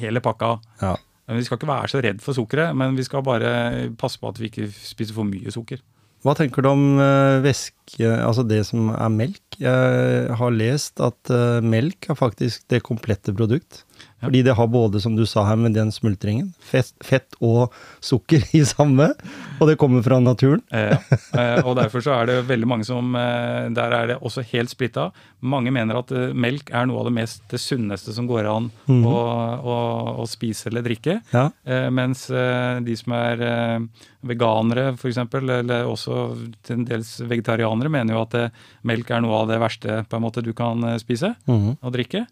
Hele pakka. Ja. Vi skal ikke være så redd for sukkeret, men vi skal bare passe på at vi ikke spiser for mye sukker. Hva tenker du om uh, væske, altså det som er melk? Jeg har lest at uh, melk er faktisk det komplette produkt. Fordi det har både, som du sa her med den smultringen, fett, fett, og sukker i samme. Og det kommer fra naturen. Ja, eh, og derfor så er det veldig mange som eh, Der er det også helt splitta. Mange mener at eh, melk er noe av det mest det sunneste som går an mm. å, å, å, spise eller drikke. Ja. Mens de som er veganere, f.eks., eller også til en dels vegetarianere, mener jo at melk er noe av det verste på en måte du kan spise mm. og drikke.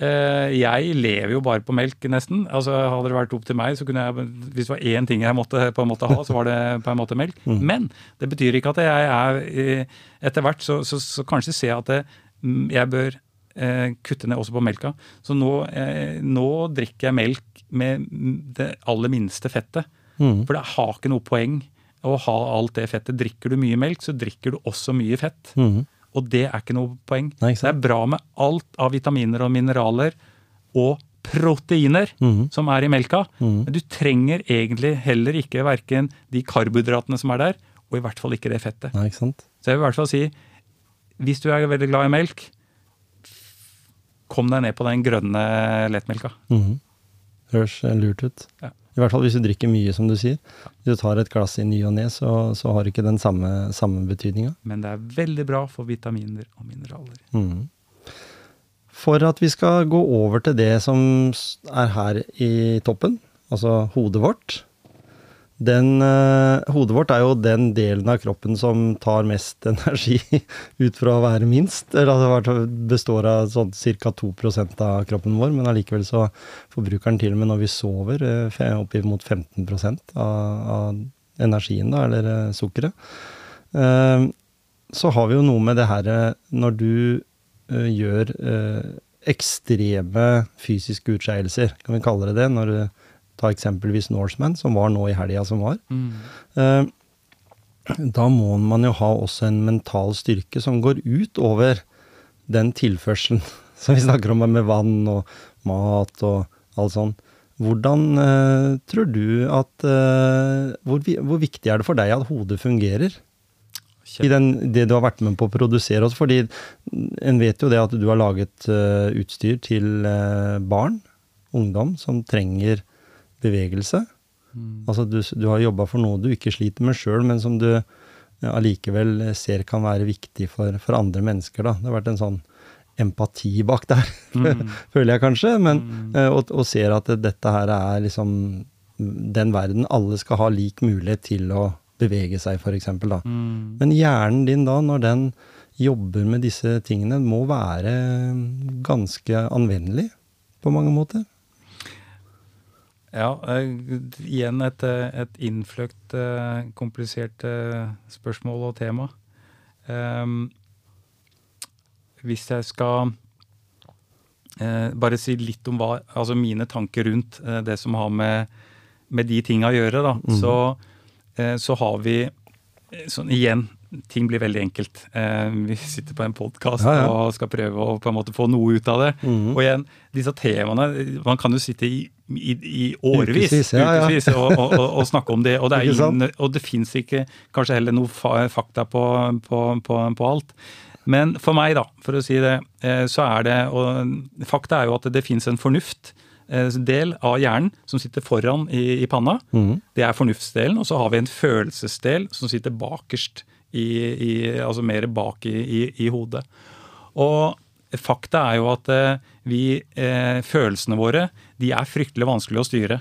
Eh, jeg lever jo bare på melk, nesten. Altså, Hadde det vært opp til meg, så kunne jeg, hvis det var én ting jeg måtte på en måte ha, så var det på en måte melk. Mm. Men det betyr ikke at jeg er Etter hvert så, så, så kanskje ser jeg at det, mm, jeg bør eh, kutte ned også på melka. Så nå, eh, nå, drikker jeg melk med det aller minste fettet. Mm. For det har ikke noe poeng å ha alt det fettet. Drikker du mye melk, så drikker du også mye fett. Mm. Og det er ikke noe poeng. Nei, det er bra med alt av vitaminer og mineraler og proteiner mm. som er i melka. Mm. Men du trenger egentlig heller ikke verken de karbohydratene som er der, og i hvert fall ikke det fettet. Nei, ikke sant? Så jeg vil i hvert fall si, hvis du er veldig glad i melk, kom deg ned på den grønne lettmelka. Mm. Høres lurt ut. Ja. I hvert fall hvis du drikker mye, som du sier. Hvis du tar et glass i ny og ne, så, så, har ikke den samme, samme betydninga. Men det er veldig bra for vitaminer og mineraler. Mm. For at vi skal gå over til det som er her i toppen, altså hodet vårt, den, uh, hodet vårt er jo den delen av kroppen som tar mest energi ut fra å være minst. Eller altså består av sånn ca. 2% av kroppen vår, men allikevel så forbruker den til og med når vi sover uh, oppimot 15 av, av energien, da, eller uh, sukkeret. Så har vi jo noe med det her når du gjør ekstreme fysiske utskeielser, kan vi kalle det det, når du Ta eksempelvis Norseman, som var nå i helga som var. Mm. Eh, da må man jo ha også en mental styrke som går ut over den tilførselen som vi snakker om med vann og mat og alt sånt. Hvordan uh, tror du at uh, hvor, hvor, viktig er det for deg at hodet fungerer? I den, det du har vært med på å produsere også, fordi en vet jo det at du har laget uh, utstyr til barn, ungdom, som trenger bevegelse. Mm. Altså du, du har jobba for noe du ikke sliter med sjøl, men som du allikevel ja, ser kan være viktig for, for, andre mennesker. Da. Det har vært en sånn empati bak der, mm. føler jeg kanskje. Men, mm. Eh, og, og, ser at dette her er liksom den verden alle skal ha lik mulighet til å bevege seg, f.eks. Mm. Men hjernen din da, når den jobber med disse tingene, må være ganske anvendelig på mange måter. Ja, uh, igjen et, eh, et innfløkt, uh, komplisert uh, spørsmål og tema. Um, hvis jeg skal bare si litt om hva, altså mine tanker rundt det som har med, med de tinga å gjøre, da, mm. så, så, har vi sånn igjen ting blir veldig enkelt. Vi sitter på en podkast ja, ja. og skal prøve å på en måte få noe ut av det. Mm. Og igjen, disse temaene Man kan jo sitte i i, i årevis Ukevis, ja, ja. ukevis, og, og, og, snakke om det. Og det, og det fins ikke kanskje heller noe fa fakta på, på, på, på alt. Men for meg, da, for å si det, eh, så er det og Fakta er jo at det fins en fornuft eh, del av hjernen som sitter foran i, i panna. Det er fornuftsdelen. Og så har vi en følelsesdel som sitter bakerst, i, i, altså mer bak i, i, i hodet. Og fakta er jo at eh, vi, eh, følelsene våre de er fryktelig vanskelig å styre.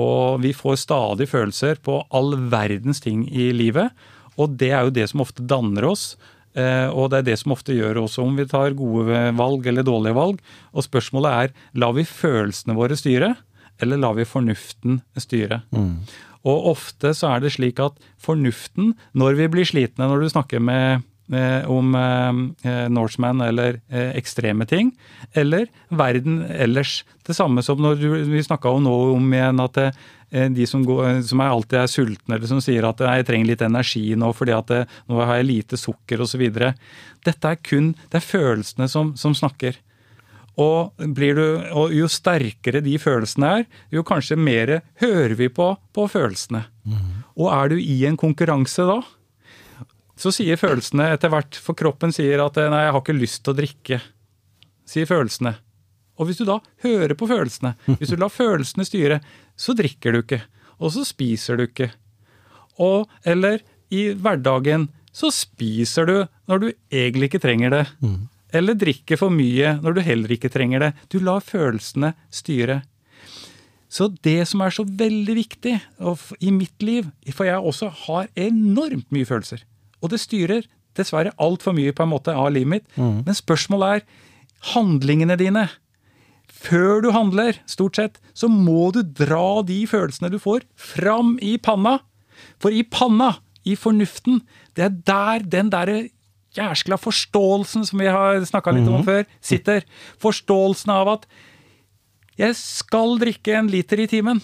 Og vi får stadig følelser på all verdens ting i livet. Og det er jo det som ofte danner oss. eh, Og det er det som ofte gjør også om vi tar gode valg eller dårlige valg. Og spørsmålet er lar vi følelsene våre styre, eller lar vi fornuften styre? Og ofte så er det slik at fornuften, når vi blir slitne, når du snakker med om eh, Norseman eller eh, ekstreme ting, eller verden ellers. Det samme som når du, vi snakka nå om igjen at eh, de som, går, som er alltid er sultne, eller som sier at jeg trenger litt energi nå fordi at nå har jeg lite sukker osv. Dette er kun det er følelsene som, som snakker. Og, blir du, og jo sterkere de følelsene er, jo kanskje mer hører vi på, på følelsene. Og er du i en konkurranse da, så sier følelsene etter hvert, for kroppen sier at nei, jeg har ikke lyst til å drikke, sier følelsene. Og hvis du da hører på følelsene, hvis du lar følelsene styre, så drikker du ikke, og så spiser du ikke. Og, eller i hverdagen så spiser du når du egentlig ikke trenger det. Eller drikker for mye når du heller ikke trenger det. Du lar følelsene styre. Så det som er så veldig viktig og i mitt liv, for jeg også har enormt mye følelser, og det styrer dessverre altfor mye på en måte av livet mitt, men spørsmålet er handlingene dine. Før du handler, stort sett, så må du dra de følelsene du får, fram i panna. For i panna, i fornuften, det er der den derre jæskla forståelsen som vi har snakka litt om før, sitter. Forståelsen av at jeg skal drikke en liter i timen.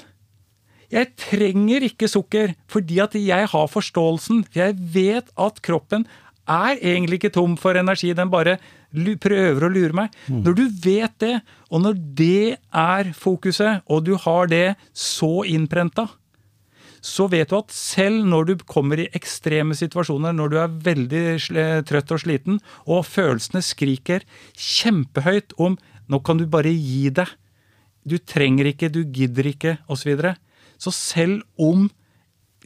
Jeg trenger ikke sukker fordi at jeg har forståelsen. For jeg vet at kroppen er egentlig ikke tom for energi, den bare prøver å lure meg. Når du vet det, og når det er fokuset, og du har det så innprenta, så vet du at selv når du kommer i ekstreme situasjoner, når du er veldig trøtt og sliten, og følelsene skriker kjempehøyt om 'nå kan du bare gi deg', du trenger ikke, du gidder ikke, osv. Så, selv om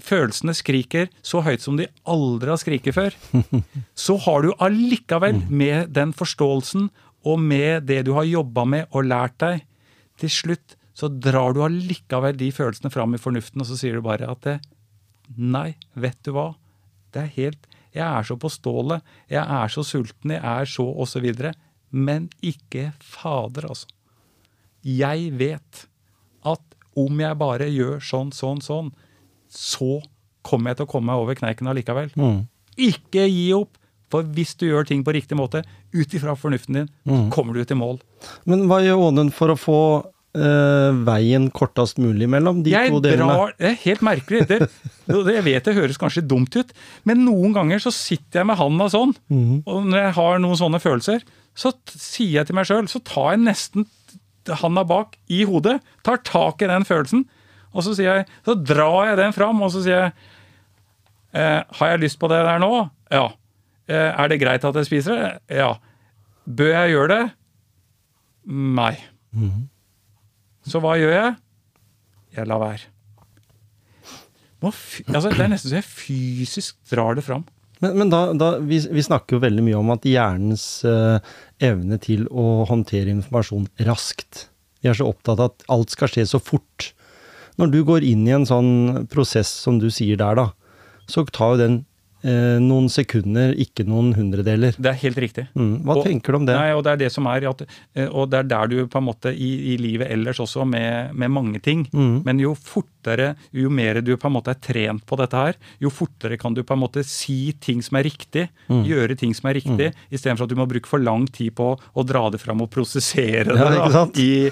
følelsene skriker så høyt som de aldri har skriket før, så har du allikevel, med den forståelsen og med det du har jobba med og lært deg, til slutt så drar du allikevel de følelsene fram i fornuften, og så sier du bare at det, Nei, vet du hva? Det er helt Jeg er så på stålet. Jeg er så sulten. Jeg er så videre. Men ikke fader, altså. Jeg vet om jeg bare gjør sånn, sånn, sånn, så kommer jeg til å komme meg over kneiken allikevel. Ikke gi opp! For hvis du gjør ting på riktig måte, ut ifra fornuften din, så kommer du til mål. Men hva gjør Ånen for å få øh, veien kortest mulig mellom de jeg to delene? drar, Det er helt merkelig. Det, det, jeg vet det høres kanskje dumt ut, men noen ganger så sitter jeg med handa sånn, mm. og når jeg har noen sånne følelser, så sier jeg til meg sjøl, så tar jeg nesten handa bak i hodet, tar tak i den følelsen, og så, sier jeg, så drar jeg den fram, og så sier jeg eh, Har jeg lyst på det der nå? Ja. Eh, er det greit at jeg spiser det? Ja. Bør jeg gjøre det? Nei. Så hva gjør jeg? Jeg lar være. Altså, det er nesten så jeg fysisk drar det fram. Men, men da, da vi, vi snakker jo veldig mye om at hjernens uh, evne til å håndtere informasjon raskt. Vi er så opptatt av at alt skal skje så fort. Når du går inn i en sånn prosess som du sier der, da, så tar jo den noen sekunder, ikke noen hundredeler. Det er helt riktig. Mm. Hva Og- tenker du om det? Nei, og det er det som er at, eh, Og det er der du på en måte i, i livet ellers også, med, med mange ting. Mm. Men jo fortere, jo mer du på en måte er trent på dette her, jo fortere kan du på en måte si ting som er riktig, Mm. gjøre ting som er riktig, istedenfor at du må bruke for lang tid på å dra det fram og prosessere Ja, det ikke da, i,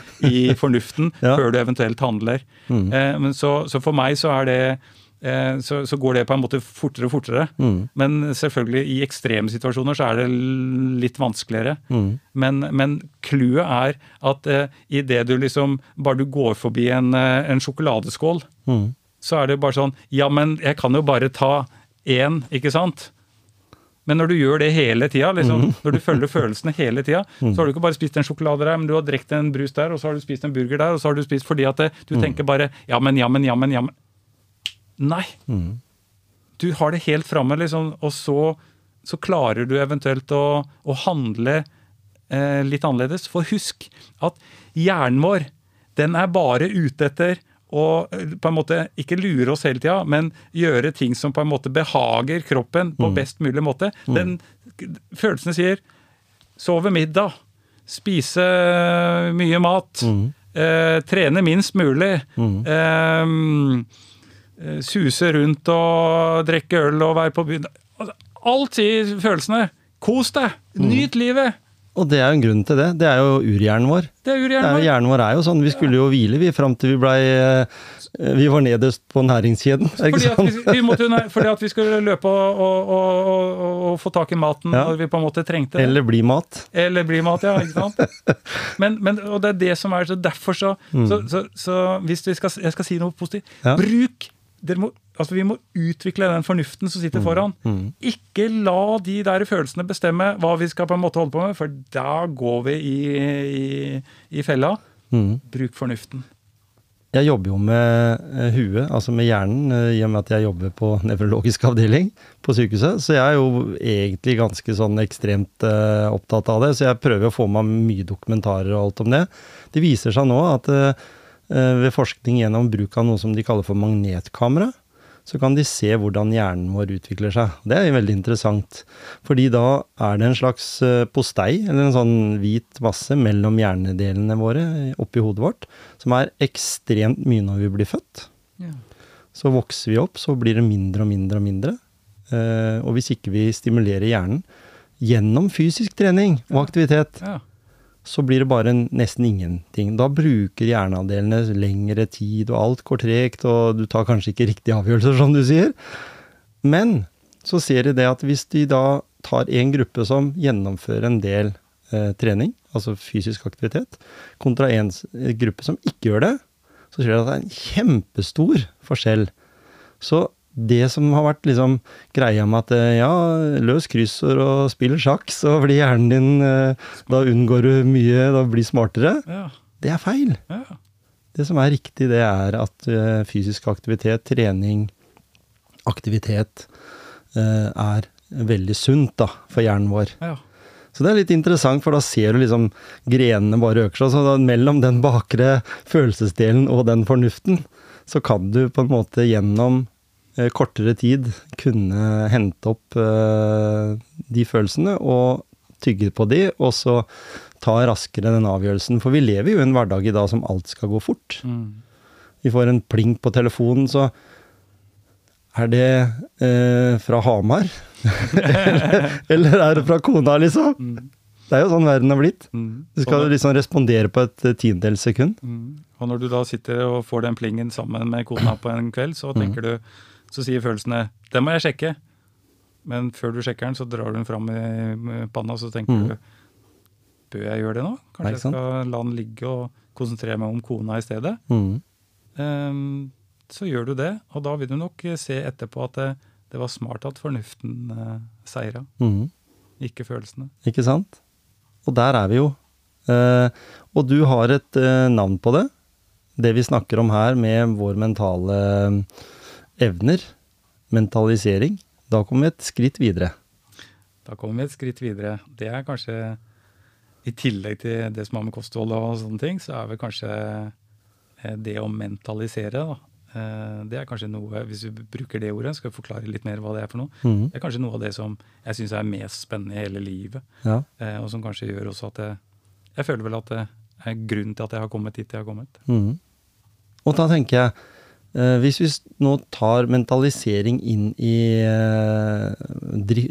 i fornuften Ja. Mm. før du eventuelt handler. Eh, men så, så for meg så er det eh, så, så går det på en måte fortere og fortere. Mm. Men selvfølgelig, i ekstreme situasjoner så er det litt vanskeligere. Mm. Men, men clouet er at eh, idet du liksom Bare du går forbi en, eh, en sjokoladeskål, Mm. så er det bare sånn Ja, men jeg kan jo bare ta én, ikke sant? Men når du gjør det hele tida, liksom, når du følger følelsene hele tida, så har du ikke bare spist en sjokolade der, men du har drukket en brus der, og så har du spist en burger der, og så har du spist fordi at det, du tenker bare Ja, men, ja, men, ja, men, ja, men Nei. Du har det helt framme, liksom, og så, så klarer du eventuelt å, å handle eh, litt annerledes. For husk at hjernen vår, den er bare ute etter å eh, på en måte ikke lure oss hele tida, men gjøre ting som på en måte behager kroppen på best mulig måte. Den Følelsene sier sove middag, spise mye mat, eh, trene minst mulig. Mm. eh, suse rundt og drikke øl og være på byen. Altså, Alt i følelsene. Kos deg! Nyt livet! Og det er jo en grunn til det. Det er jo urhjernen vår. Det er er urhjernen vår. hjernen vår er jo sånn. Vi skulle jo hvile vi fram til vi blei Vi var nederst på næringskjeden. er Fordi Ikke at, vi, vi måtte, nei, fordi at vi skulle løpe og, og, og, og, få tak i maten Ja. når vi på en måte trengte det. Eller bli mat. Eller bli mat, ja. ikke sant? Men, men, og det er det som er så Derfor så, så, så, så hvis vi skal, jeg skal si noe positivt Ja. Bruk må, altså Vi må utvikle den fornuften som sitter foran. Ikke la de der følelsene bestemme hva vi skal på en måte holde på med, for da går vi i, i, i fella. Mm. Bruk fornuften. Jeg jobber jo med eh, huet, altså med hjernen, eh, i og med at jeg jobber på nevrologisk avdeling på sykehuset. Så jeg er jo egentlig ganske sånn ekstremt eh, opptatt av det. Så jeg prøver å få med meg mye dokumentarer og alt om det. Det viser seg nå at ved forskning gjennom bruk av noe som de kaller for magnetkamera, så kan de se hvordan hjernen vår utvikler seg. Det er jo veldig interessant. Fordi da er det en slags eh, postei, eller en sånn hvit masse mellom hjernedelene våre eh, oppi hodet vårt, som er ekstremt mye når vi blir født. Så vokser vi opp, så blir det mindre og mindre og mindre. Eh, og hvis ikke vi stimulerer hjernen gjennom fysisk trening og aktivitet, Ja. Så blir det bare nesten ingenting. Da bruker hjerneavdelene lengre tid, og alt går tregt, og du tar kanskje ikke riktige avgjørelser, som du sier. Men så ser de det at hvis de da tar en gruppe som gjennomfører en del eh, trening, altså fysisk aktivitet, kontra en gruppe som ikke gjør det, så ser de at det er en kjempestor forskjell. Så det som har vært liksom greia med at eh, ja, løs kryssord og spill sjakk, så blir hjernen din eh, Da unngår du mye, da blir smartere. Ja. Det er feil. ja. Det som er riktig, det er at eh, fysisk aktivitet, trening, aktivitet, er veldig sunt da, for hjernen vår. ja. Så det er litt interessant, for da ser du liksom grenene bare øker seg. Så da, mellom den bakre følelsesdelen og den fornuften, så kan du på en måte gjennom kortere tid kunne hente opp eh, de følelsene og tygge på de, og så ta raskere den avgjørelsen. For vi lever jo i en hverdag i dag som alt skal gå fort. Mm. Vi får en pling på telefonen, så er det eh, fra Hamar? eller, eller er det fra kona, liksom? Mm. Det er jo sånn verden har blitt. Mm. Du skal liksom respondere på et eh, tiendedels sekund. Mm. Og når du da sitter og får den plingen sammen med kona på en kveld, så Mm. tenker du, så sier følelsene 'den må jeg sjekke'. Men før du sjekker den, så drar du den fram i panna, og så tenker Mm. du Bør jeg gjøre det nå? Kanskje jeg skal la den ligge og konsentrere meg om kona i stedet? Mm. Um, så gjør du det, og da vil du nok eh, se etterpå at det, det var smart at fornuften uh, seira, Mm. ikke følelsene. Ikke sant? Og der er vi jo. Uh, og du har et uh, navn på det. Det vi snakker om her med vår mentale eh, evner, mentalisering. Da kommer vi et skritt videre. Da kommer vi et skritt videre. Det er kanskje I tillegg til det som har med kosthold og sånne ting, så er vel kanskje eh, det å mentalisere, da. eh, Det er kanskje noe, hvis vi bruker det ordet, skal jeg forklare litt mer hva det er for noe. Mm. Det er kanskje noe av det som jeg syns er mest spennende i hele livet. Ja. eh, Og som kanskje gjør også at jeg, jeg føler vel at det er grunnen til at jeg har kommet dit jeg har kommet. Mm. Og da tenker jeg, hvis vi nå tar mentalisering inn i eh,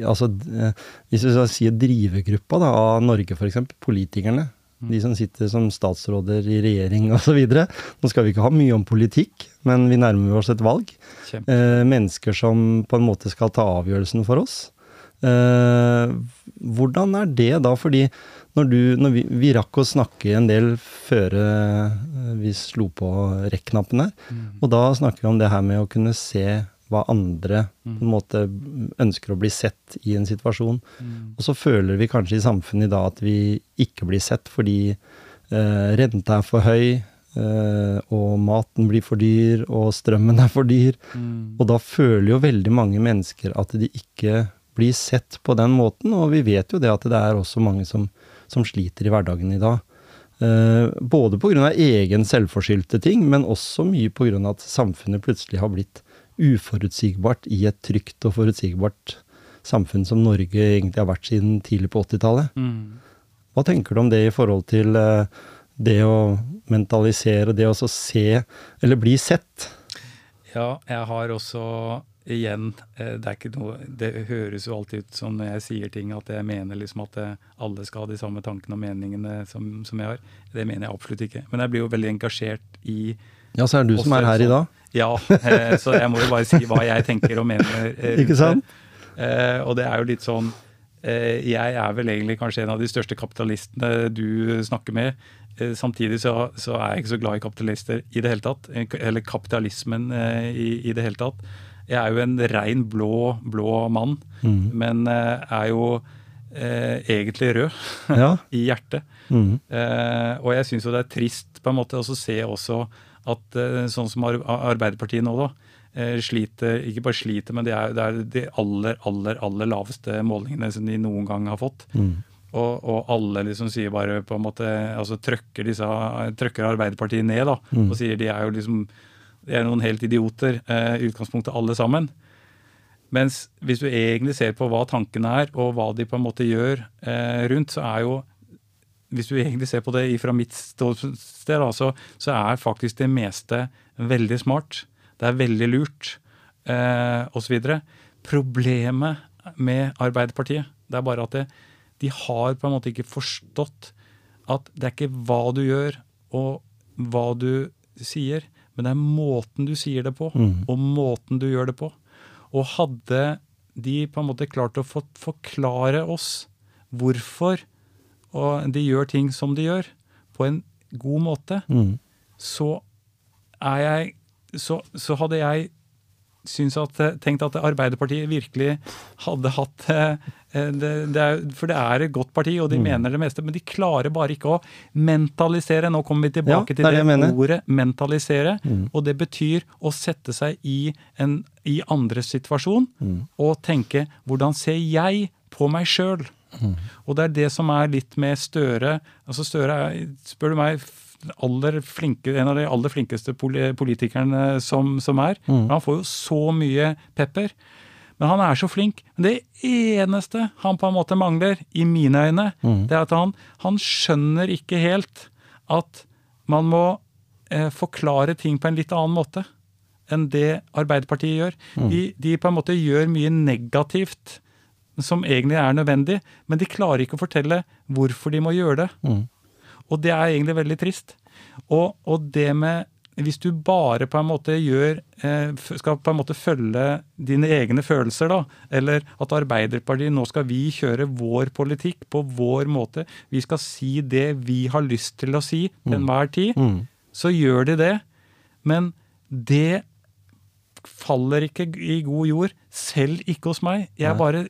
Altså, eh, hvis vi skal si drivergruppa da, av Norge, f.eks., politikerne, De som sitter som statsråder i regjering osv. Nå skal vi ikke ha mye om politikk, men vi nærmer oss et valg. Eh, mennesker som på en måte skal ta avgjørelsen for oss. Eh, hvordan er det da? Fordi når du når vi, vi, rakk å snakke en del før eh, vi slo på rekk-knappen her. Mm. Og da snakker vi om det her med å kunne se hva andre mm. på en måte ønsker å bli sett i en situasjon. Mm. Og så føler vi kanskje i samfunnet i dag at vi ikke blir sett fordi eh, renta er for høy, eh, og maten blir for dyr, og strømmen er for dyr. Mm. Og da føler jo veldig mange mennesker at de ikke blir sett på den måten, og vi vet jo det at det er også mange som, som sliter i hverdagen i dag. Eh, både pga. egen selvforskyldte ting, men også mye pga. at samfunnet plutselig har blitt uforutsigbart i et trygt og forutsigbart samfunn som Norge egentlig har vært siden tidlig på 80-tallet. Mm. Hva tenker du om det i forhold til eh, det å mentalisere, det å se, eller bli sett? Ja, jeg har også igjen, eh, det er ikke noe Det høres jo alltid ut som når jeg sier ting at jeg mener liksom at eh, alle skal ha de samme tankene og meningene som, som jeg har. Det mener jeg absolutt ikke. Men jeg blir jo veldig engasjert i Ja, så er det du som er her i dag? Ja, eh, så jeg må jo bare si hva jeg tenker og mener. ikke sant? Og det er jo litt sånn Jeg er vel egentlig kanskje en av de største kapitalistene du snakker med. Samtidig så, så er jeg ikke så glad i kapitalister i det hele tatt. Eller kapitalismen i, i det hele tatt. Jeg er jo en rein blå, blå mann, mm. men uh, er jo eh, egentlig rød ja. i hjertet. Mm. Eh, og jeg syns jo det er trist på en måte å se også at sånn som Arbeiderpartiet nå, da, sliter Ikke bare sliter, men det er, det er de aller, aller, aller laveste målingene som de noen gang har fått. Mm. Og, og, alle liksom sier bare på en måte altså trøkker, disse, trøkker Arbeiderpartiet ned da, mm. og sier de er jo liksom de er noen helt idioter eh, i utgangspunktet, alle sammen. Mens hvis du egentlig ser på hva tankene er, og hva de på en måte gjør eh, rundt, så er jo Hvis du egentlig ser på det fra mitt ståsted, så, så er faktisk det meste veldig smart. Det er veldig lurt, eh, osv. Problemet med Arbeiderpartiet det er bare at det, de har på en måte ikke forstått at det er ikke hva du gjør og hva du sier, men det er måten du sier det på, mm. og måten du gjør det på. Og hadde de på en måte klart å få forklare oss hvorfor de gjør ting som de gjør, på en god måte, mm. så er jeg så, så hadde jeg syns at, tenkt at Arbeiderpartiet virkelig hadde hatt eh, det, det er, For det er et godt parti, og de mm. mener det meste, men de klarer bare ikke å mentalisere. Nå kommer vi tilbake ja, til det, det ordet 'mentalisere', mm. og det betyr å sette seg i en i andres situasjon mm. og tenke 'hvordan ser jeg på meg sjøl'? Mm. Og det er det som er litt med Støre. altså Støre er, spør du meg, flinke, en av de aller flinkeste politikerne som, som er. Mm. Han får jo så mye pepper. Men han er så flink. Men det eneste han på en måte mangler, i mine øyne, mm. det er at han, han, skjønner ikke helt at man må eh, forklare ting på en litt annen måte enn det Arbeiderpartiet gjør. Mm. De, de, på en måte gjør mye negativt som egentlig er nødvendig, men de klarer ikke å fortelle hvorfor de må gjøre det. Mm. Og det er egentlig veldig trist. Og, og det med hvis du bare på en måte gjør eh, Skal på en måte følge dine egne følelser, da, eller at Arbeiderpartiet nå skal vi kjøre vår politikk på vår måte, vi skal si det vi har lyst til å si til mm. enhver tid, mm. så gjør de det. Men det faller ikke i god jord, selv ikke hos meg. Jeg bare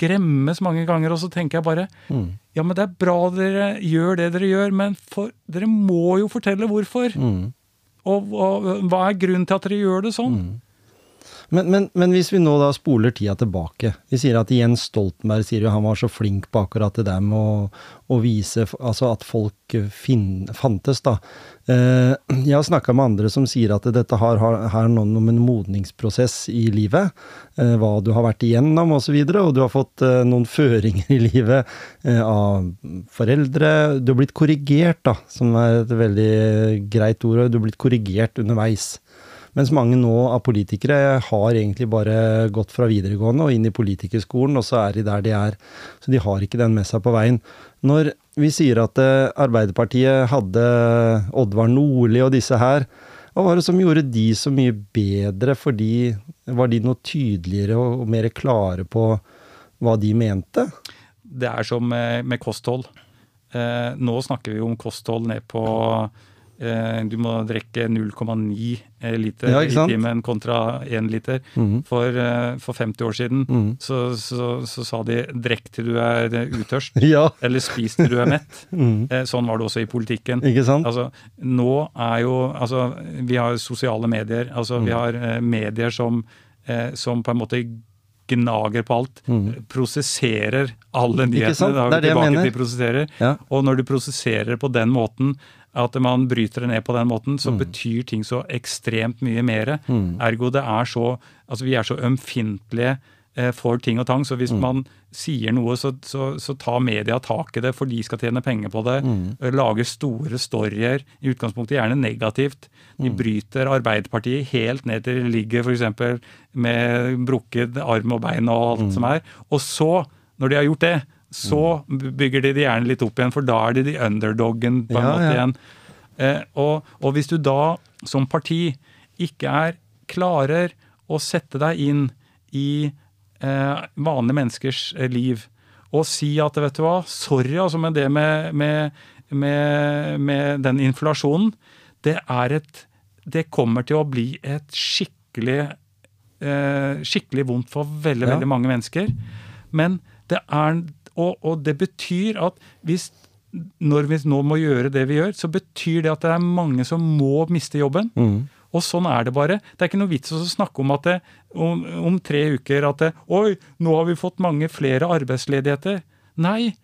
gremmes mange ganger, og så tenker jeg bare mm. Ja, men det er bra dere gjør det dere gjør, men for, dere må jo fortelle hvorfor. Mm. Og, og, hva er grunnen til at dere gjør det sånn? Mm. Men, men, men, hvis vi nå da spoler tida tilbake Vi sier at Jens Stoltenberg sier jo han var så flink på akkurat det der med å, å vise altså at folk fin, fantes, da. Eh, jeg har snakka med andre som sier at dette har, har, har noe om en modningsprosess i livet. Eh, hva du har vært igjennom osv. Og, så videre, og du har fått eh, noen føringer i livet av foreldre. Du har blitt korrigert, da, som er et veldig greit ord. Du har blitt korrigert underveis. Mens mange nå av politikere har egentlig bare gått fra videregående og inn i politikerskolen, og så er de der de er. Så de har ikke den med seg på veien. Når vi sier at eh, Arbeiderpartiet hadde Oddvar Nordli og disse her. Hva var det som gjorde de så mye bedre, fordi var de noe tydeligere og, mer klare på hva de mente? Det er som med, kosthold. Eh, nå snakker vi om kosthold ned på Du må drikke 0,9 liter Ja, i timen kontra 1 liter. Mhm. For, eh, for 50 år siden Mhm. så, så, så sa de 'drikk til du er eh, utørst', Ja. eller 'spis til du er mett'. Mm. Eh, sånn var det også i politikken. Altså, nå er jo Altså, vi har sosiale medier. Altså, Mm. vi har eh, medier som, eh, som på en måte gnager på alt. Mm. Prosesserer alle nyhetene. Det er det jeg mener. Ja. Og når du prosesserer på den måten, at man bryter det ned på den måten, så Mm. betyr ting så ekstremt mye mer. Mm. Ergo det er så Altså, vi er så ømfintlige eh, for ting og tang, så Mm. hvis man sier noe, så, så, så tar media tak i det, for de skal tjene penger på det. Mm. eh, Lager store storyer, i utgangspunktet gjerne negativt. De Mm. bryter Arbeiderpartiet helt ned til de ligger f.eks. med brukket arm og bein og alt Mm. som er. Og så, når de har gjort det, så bygger de det gjerne litt opp igjen, for da er de de underdoggen på en Ja, måte igjen. Eh, og, og hvis du da som parti ikke er klarer å sette deg inn i eh, vanlige menneskers eh, liv og si at vet du hva, sorry altså med det med, med, med, med den inflasjonen, det er et Det kommer til å bli et skikkelig eh, skikkelig vondt for veldig, Ja. veldig mange mennesker. Men det er og, og det betyr at hvis når vi nå må gjøre det vi gjør, så betyr det at det er mange som må miste jobben. Mm. Og sånn er det bare. Det er ikke noe vits å snakke om at det, om, om tre uker at det, Oi, nå har vi fått mange flere arbeidsledigheter. Nei.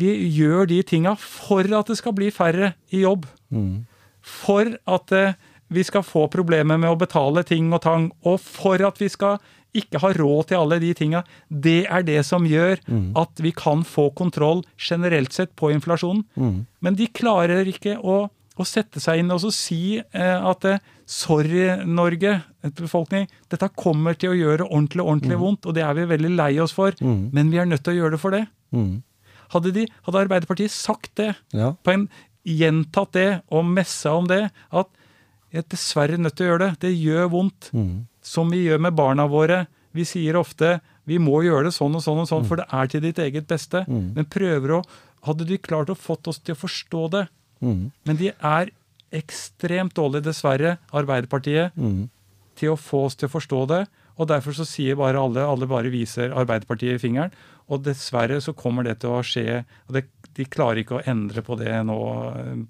Vi gjør de tinga for at det skal bli færre i jobb. Mm. For at det, vi skal få problemer med å betale ting og tang. Og for at vi skal ikke har råd til alle de tinga. Det er det som gjør at vi kan få kontroll generelt sett på inflasjonen. Mm. Men de klarer ikke å, å sette seg inn og så si eh, at eh, sorry, Norge, befolkning, dette kommer til å gjøre ordentlig, ordentlig vondt, og det er vi veldig lei oss for. Mm. Men vi er nødt til å gjøre det for det. Mm. Hadde, de, hadde Arbeiderpartiet sagt det, Ja. på en gjentatt det og messa om det, at jeg er dessverre nødt til å gjøre det, det gjør vondt, Mm. Som vi gjør med barna våre. Vi sier ofte vi må gjøre det sånn og sånn og sånn, for det er til ditt eget beste. Mm. Men prøver å Hadde de klart å fått oss til å forstå det? Mm. Men de er ekstremt dårlige, dessverre, Arbeiderpartiet, Mm. til å få oss til å forstå det. Og derfor så sier bare alle, alle bare viser Arbeiderpartiet i fingeren. Og dessverre så kommer det til å skje. og det, De klarer ikke å endre på det nå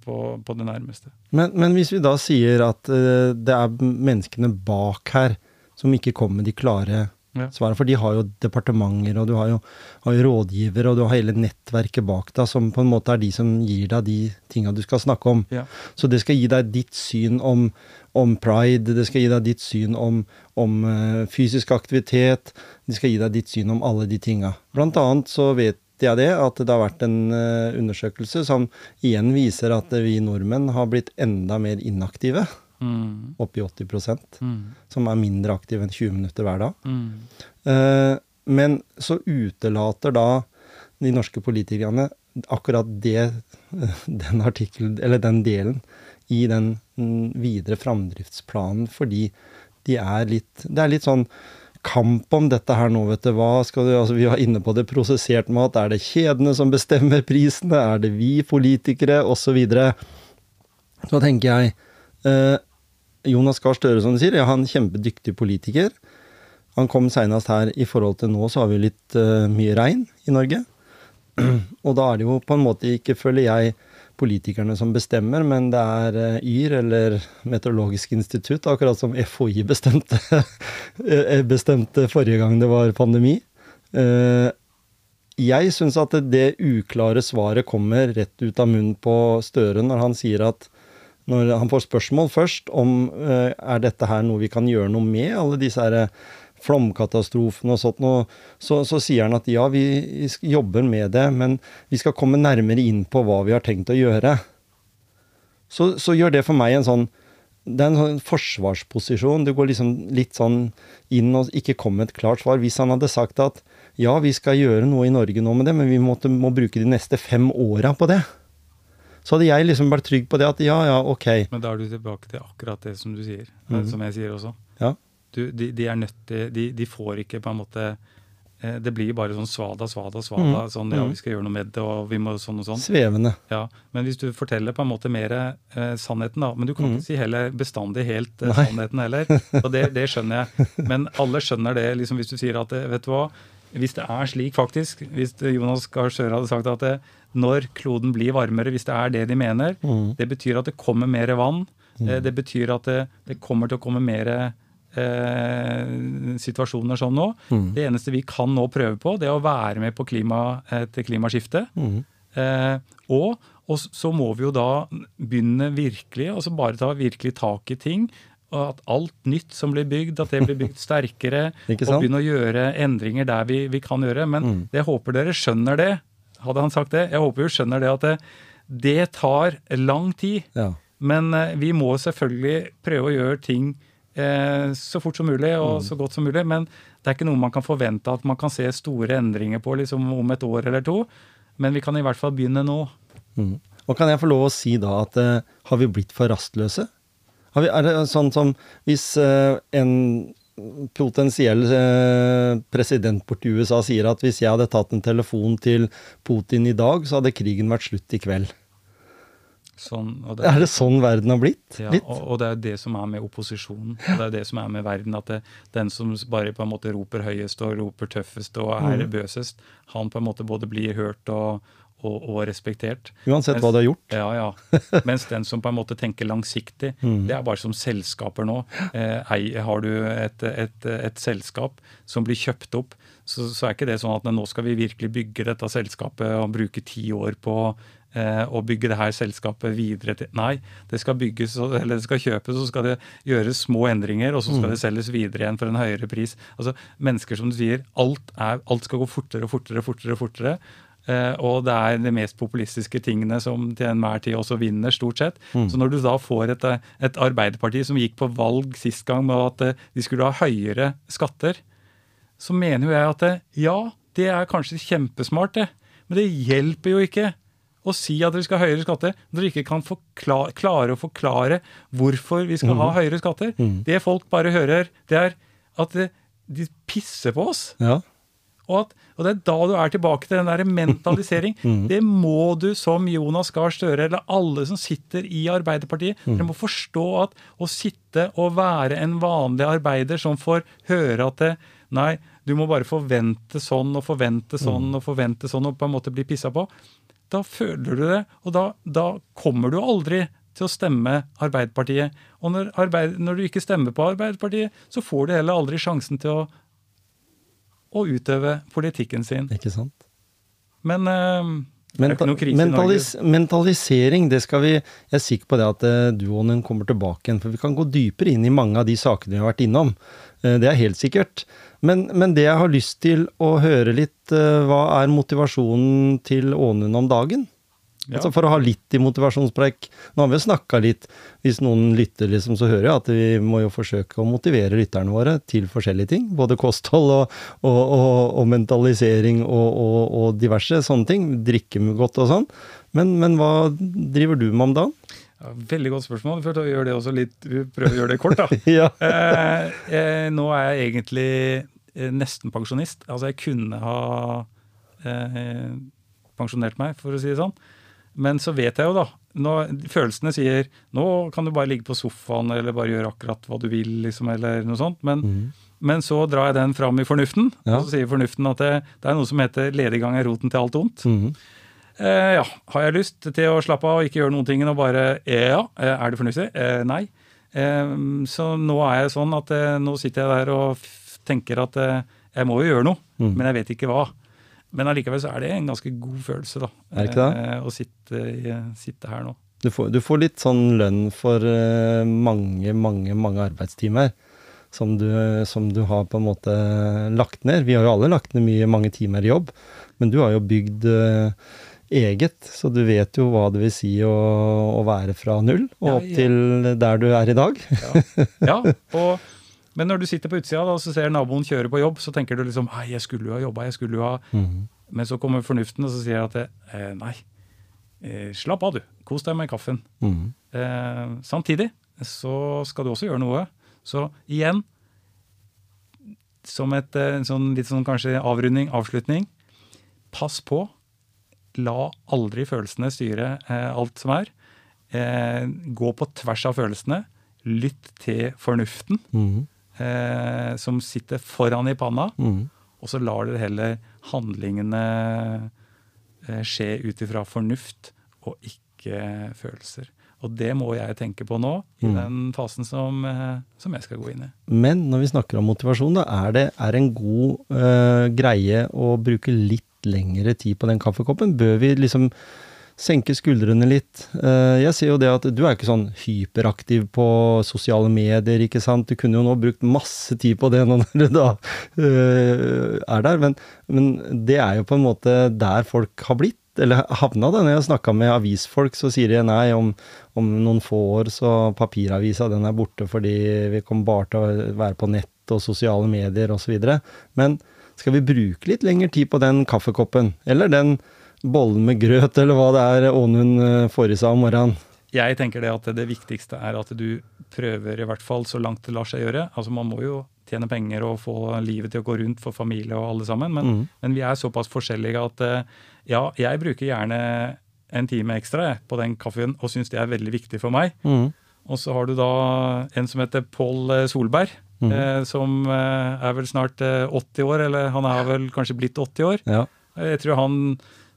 på, på det nærmeste. Men, men hvis vi da sier at eh, det er menneskene bak her som ikke kommer med de klare Ja. svarene, for de har jo departementer, og du har jo, har jo rådgiver, og du har hele nettverket bak deg, som på en måte er de som gir deg de tinga du skal snakke om. Ja. Så det skal gi deg ditt syn om, om pride, det skal gi deg ditt syn om, om uh, fysisk aktivitet, det skal gi deg ditt syn om alle de tinga. Blant annet så vet jeg det, at det har vært en eh, undersøkelse som igjen viser at vi nordmenn har blitt enda mer inaktive, Mm. i 80 Mm. som er mindre aktive enn 20 minutter hver dag. Mm. Eh, men så utelater da de norske politikerne akkurat det, den artikkelen, eller den delen, i den mm, videre framdriftsplanen, fordi de er litt Det er litt sånn kamp om dette her nå, vet du. Hva skal du Altså, vi var inne på det, prosessert mat. Er det kjedene som bestemmer prisene? Er det vi politikere? Og så videre. Så tenker jeg eh, Jonas Gahr Støre, som du sier, er han kjempedyktig politiker. Han kom seinest her i forhold til nå, så har vi litt eh, mye regn i Norge. Og da er det jo på en måte ikke, føler jeg, politikerne som bestemmer, men det er eh, YR, eller Meteorologisk institutt, akkurat som FHI bestemte, eh, bestemte forrige gang det var pandemi. Eh, jeg syns at det uklare svaret kommer rett ut av munnen på Støre når han sier at når han får spørsmål først om eh, er dette her noe vi kan gjøre noe med, alle disse her eh, flomkatastrofene og sånt, og så, så sier han at ja, vi jobber med det, men vi skal komme nærmere inn på hva vi har tenkt å gjøre. Så, så gjør det for meg en sånn det er en sånn forsvarsposisjon. Du går liksom litt sånn inn og ikke kommer med et klart svar. Hvis han hadde sagt at ja, vi skal gjøre noe i Norge nå med det, men vi måtte, må bruke de neste fem åra på det. Så hadde jeg liksom vært trygg på det at ja, ja, ok. Men da er du tilbake til akkurat det som du sier, Mhm. som jeg sier også. Ja. Du, de, de er nødt til de, de får ikke på en måte eh, Det blir bare sånn svada, svada, svada. Mm. Sånn ja, Mhm. vi skal gjøre noe med det, og vi må sånn og sånn. Svevende. Ja, Men hvis du forteller på en måte mer eh, sannheten, da Men du kan mm. ikke si heller bestandig helt eh, sannheten heller. Og det, det skjønner jeg. Men alle skjønner det liksom hvis du sier at eh, vet du hva, hvis det er slik faktisk, hvis eh, Jonas Gahr Støre hadde sagt at det, når kloden blir varmere, hvis det er det de mener, mm. det betyr at det kommer mer vann. Mm. Det betyr at det, det kommer til å komme mer eh, situasjoner sånn nå. Mm. Det eneste vi kan nå prøve på, det er å være med på klima, et klimaskifte. Mhm. Eh, og, og så må vi jo da begynne virkelig, altså bare ta virkelig tak i ting. At alt nytt som blir bygd, at det blir bygd sterkere. Og begynne å gjøre endringer der vi, vi kan gjøre. Men Mm. jeg håper dere skjønner det. Hadde han sagt det? Jeg håper du skjønner det at det, det tar lang tid. Ja. Men eh, vi må selvfølgelig prøve å gjøre ting eh, så fort som mulig og så godt som mulig. Men det er ikke noe man kan forvente at man kan se store endringer på liksom om et år eller to. Men vi kan i hvert fall begynne nå. Mm. Og kan jeg få lov å si da at eh, har vi blitt for rastløse? Har vi, er det sånn som hvis eh, en potensiell presidentport president borti USA sier at hvis jeg hadde tatt en telefon til Putin i dag, så hadde krigen vært slutt i kveld. Sånn, det, Er det sånn verden har blitt? ja, og, og det er det som er med opposisjonen. Og det er det som er med verden. At det, den som bare på en måte roper høyest og roper tøffest og er Mm. bøsest, han på en måte både blir hørt og, og, og respektert. Uansett hva du har gjort. Ja, ja. Mens den som på en måte tenker langsiktig, Mm. det er bare som selskaper nå. Eh, har du et, et, et selskap som blir kjøpt opp, så, så er ikke det sånn at nå skal vi virkelig bygge dette selskapet og bruke ti år på eh, å bygge det her selskapet videre til Nei, det skal bygges, eller det skal kjøpes, så skal det gjøres små endringer, og så skal det selges videre igjen for en høyere pris. Altså, Mennesker som du sier, alt, er, alt skal gå fortere og fortere, fortere, fortere. Eh, og det er de mest populistiske tingene som til enhver tid også vinner, stort sett. Så når du da får et, eh, et Arbeiderparti som gikk på valg sist gang med at eh, de skulle ha høyere skatter, så mener jo jeg at ja, det er kanskje kjempesmart, det. Men det hjelper jo ikke å si at dere skal ha høyere skatter når dere ikke kan forklare, klare å forklare hvorfor vi skal ha høyere skatter. Det folk bare hører, det er at de pisser på oss. Ja. Og, at, og det er da du er tilbake til den der mentalisering. Det må du som Jonas Gahr Støre eller alle som sitter i Arbeiderpartiet. Dere må forstå at å sitte og være en vanlig arbeider som får høre at det, Nei, du må bare forvente sånn og forvente sånn og forvente sånn og på en måte bli pissa på. Da føler du det, og da, da kommer du aldri til å stemme Arbeiderpartiet. Og når, arbeid, når du ikke stemmer på Arbeiderpartiet, så får du heller aldri sjansen til å å utøve politikken sin. Ikke sant? Men eh, det er ikke noe krise mentalis i Norge. mentalisering, det skal vi Jeg er sikker på det at eh, duoen kommer tilbake igjen, for vi kan gå dypere inn i mange av de sakene vi har vært innom. Eh, det er helt sikkert. Men, men det jeg har lyst til å høre litt, hva er motivasjonen til Ånund om dagen? Ja. Altså For å ha litt i motivasjonspreik. Nå har vi jo snakka litt, hvis noen lytter, liksom, så hører jeg at vi må jo forsøke å motivere lytterne våre til forskjellige ting. Både kosthold og, og, og, og mentalisering og, og, og diverse sånne ting. Drikke godt og sånn. Men, men hva driver du med om dagen? Ja, veldig godt spørsmål. Vi det også litt, vi prøver å gjøre det kort, da. ja. eh, eh, nå er jeg egentlig eh, nesten pensjonist. Altså, jeg kunne ha eh, pensjonert meg, for å si det sånn. Men så vet jeg jo, da når Følelsene sier nå kan du bare ligge på sofaen eller bare gjøre akkurat hva du vil, liksom, eller noe sånt. Men, men så drar jeg den fram i fornuften, Ja. og så sier fornuften at det, det er noe som heter 'lediggang er roten til alt ondt'. Mm. Eh, ja, har jeg lyst til å slappe av og ikke gjøre noen ting og bare eh, Ja, eh, er det fornuftig? Eh, nei. Eh, så nå er jeg sånn at eh, nå sitter jeg der og tenker at jeg må jo gjøre noe, Mm. men jeg vet ikke hva. Men allikevel så er det en ganske god følelse, da. Er det ikke det? Eh, å sitte, sitte her nå. Du, får, du får litt sånn lønn for eh, mange, mange, mange arbeidstimer. Som du, som du har på en måte lagt ned. Vi har jo alle lagt ned mye, mange timer i jobb. Men du har jo bygd eh, eget, så du vet jo hva det vil si å, å være fra null og Ja, opp ja. til der du er i dag. Ja, ja og, Men når du sitter på utsida og så ser naboen kjøre på jobb, så tenker du liksom Nei, jeg skulle jo ha jobba, jeg skulle jo ha Mhm. Men så kommer fornuften, og så sier at det, eh, nei, eh, slapp av du. Kos deg med kaffen. Mhm. Eh, samtidig så skal du også gjøre noe. Så igjen, som et eh, sånn, litt sånn kanskje avrunding, avslutning, pass på. La aldri følelsene styre alt som er. Eh, gå på tvers av følelsene. Lytt til fornuften, Mhm. Eh, som sitter foran i panna. mm. Og så lar dere heller handlingene eh, skje ut ifra fornuft og ikke følelser. Og det må jeg tenke på nå, i Mm. den fasen som, eh, som jeg skal gå inn i. Men når vi snakker om motivasjon, da, er det er en god eh, greie å bruke litt lengre tid på den kaffekoppen? Bør vi liksom senke skuldrene litt? Eh, jeg ser jo det at du er ikke sånn hyperaktiv på sosiale medier, ikke sant? Du kunne jo nå brukt masse tid på det når du da eh, er der, men, men det er jo på en måte der folk har blitt. Eller havna det. når jeg snakka med avisfolk, så sier de nei, om, om noen få år så papiravisa den er borte fordi vi kommer bare til å være på nett og sosiale medier osv. Men skal vi bruke litt lengre tid på den kaffekoppen? Eller den bollen med grøt, eller hva det er Ånund eh, får i seg om morgenen? Jeg tenker det at det viktigste er at du prøver i hvert fall så langt det lar seg gjøre. Altså Man må jo tjene penger og få livet til å gå rundt for familie og alle sammen, men, mm. men vi er såpass forskjellige at eh, ja, jeg bruker gjerne en time ekstra jeg, på den kaffen og syns det er veldig viktig for meg. Mm. Og så har du da en som heter Pål eh, Solberg, mm. eh, som er vel snart eh, 80 år, eller han er vel kanskje blitt 80 år. Ja. Jeg tror han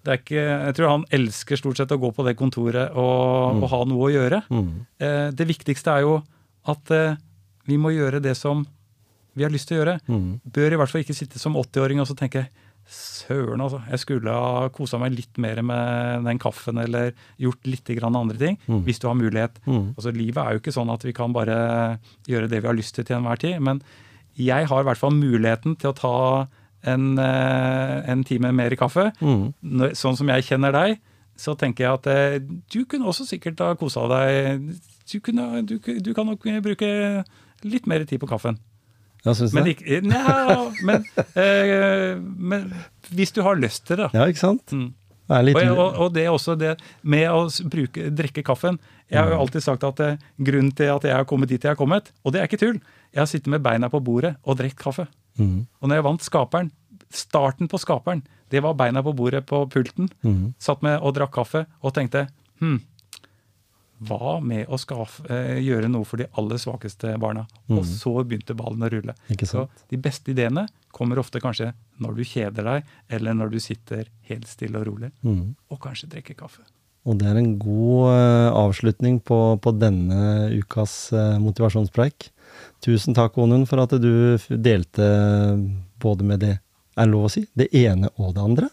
ikke, jeg tror han elsker stort sett å gå på det kontoret og, Mm. og ha noe å gjøre. Mm. Eh, det viktigste er jo at eh, vi må gjøre det som vi har lyst til å gjøre. Mm. Bør i hvert fall ikke sitte som 80-åring og så tenke Søren, altså. Jeg skulle ha kosa meg litt mer med den kaffen eller gjort litt grann andre ting. Mm. Hvis du har mulighet. Mhm. Altså, livet er jo ikke sånn at vi kan bare gjøre det vi har lyst til til enhver tid. Men jeg har i hvert fall muligheten til å ta en, eh, en time mer kaffe. Mm. Sånn som jeg kjenner deg, så tenker jeg at eh, du kunne også sikkert ha kosa deg. Du, kunne, du, du kan nok bruke litt mer tid på kaffen. Ja, syns du Men, det? nja, men, eh, men hvis du har lyst til det. Ja, ikke sant? Mm. Det er Og, og, og det er også det med å bruke, drikke kaffen. Jeg har jo alltid sagt at eh, grunnen til at jeg har kommet dit jeg har kommet, og det er ikke tull, jeg har sittet med beina på bordet og drukket kaffe. Mhm. Og når jeg vant Skaperen, starten på Skaperen, det var beina på bordet på pulten. Mm. Satt med og drakk kaffe og tenkte hm, hva med å skaffe, eh, gjøre noe for de aller svakeste barna? Og så begynte ballen å rulle. Mm. Så de beste ideene kommer ofte kanskje når du kjeder deg, eller når du sitter helt stille og rolig, mm. og kanskje drikker kaffe. Og det er en god eh, avslutning på, på denne ukas eh, motivasjonspreik. Tusen takk, Onund, for at du delte både med det er lov å si, det ene og det andre.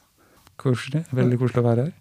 Koselig. Veldig koselig å være her.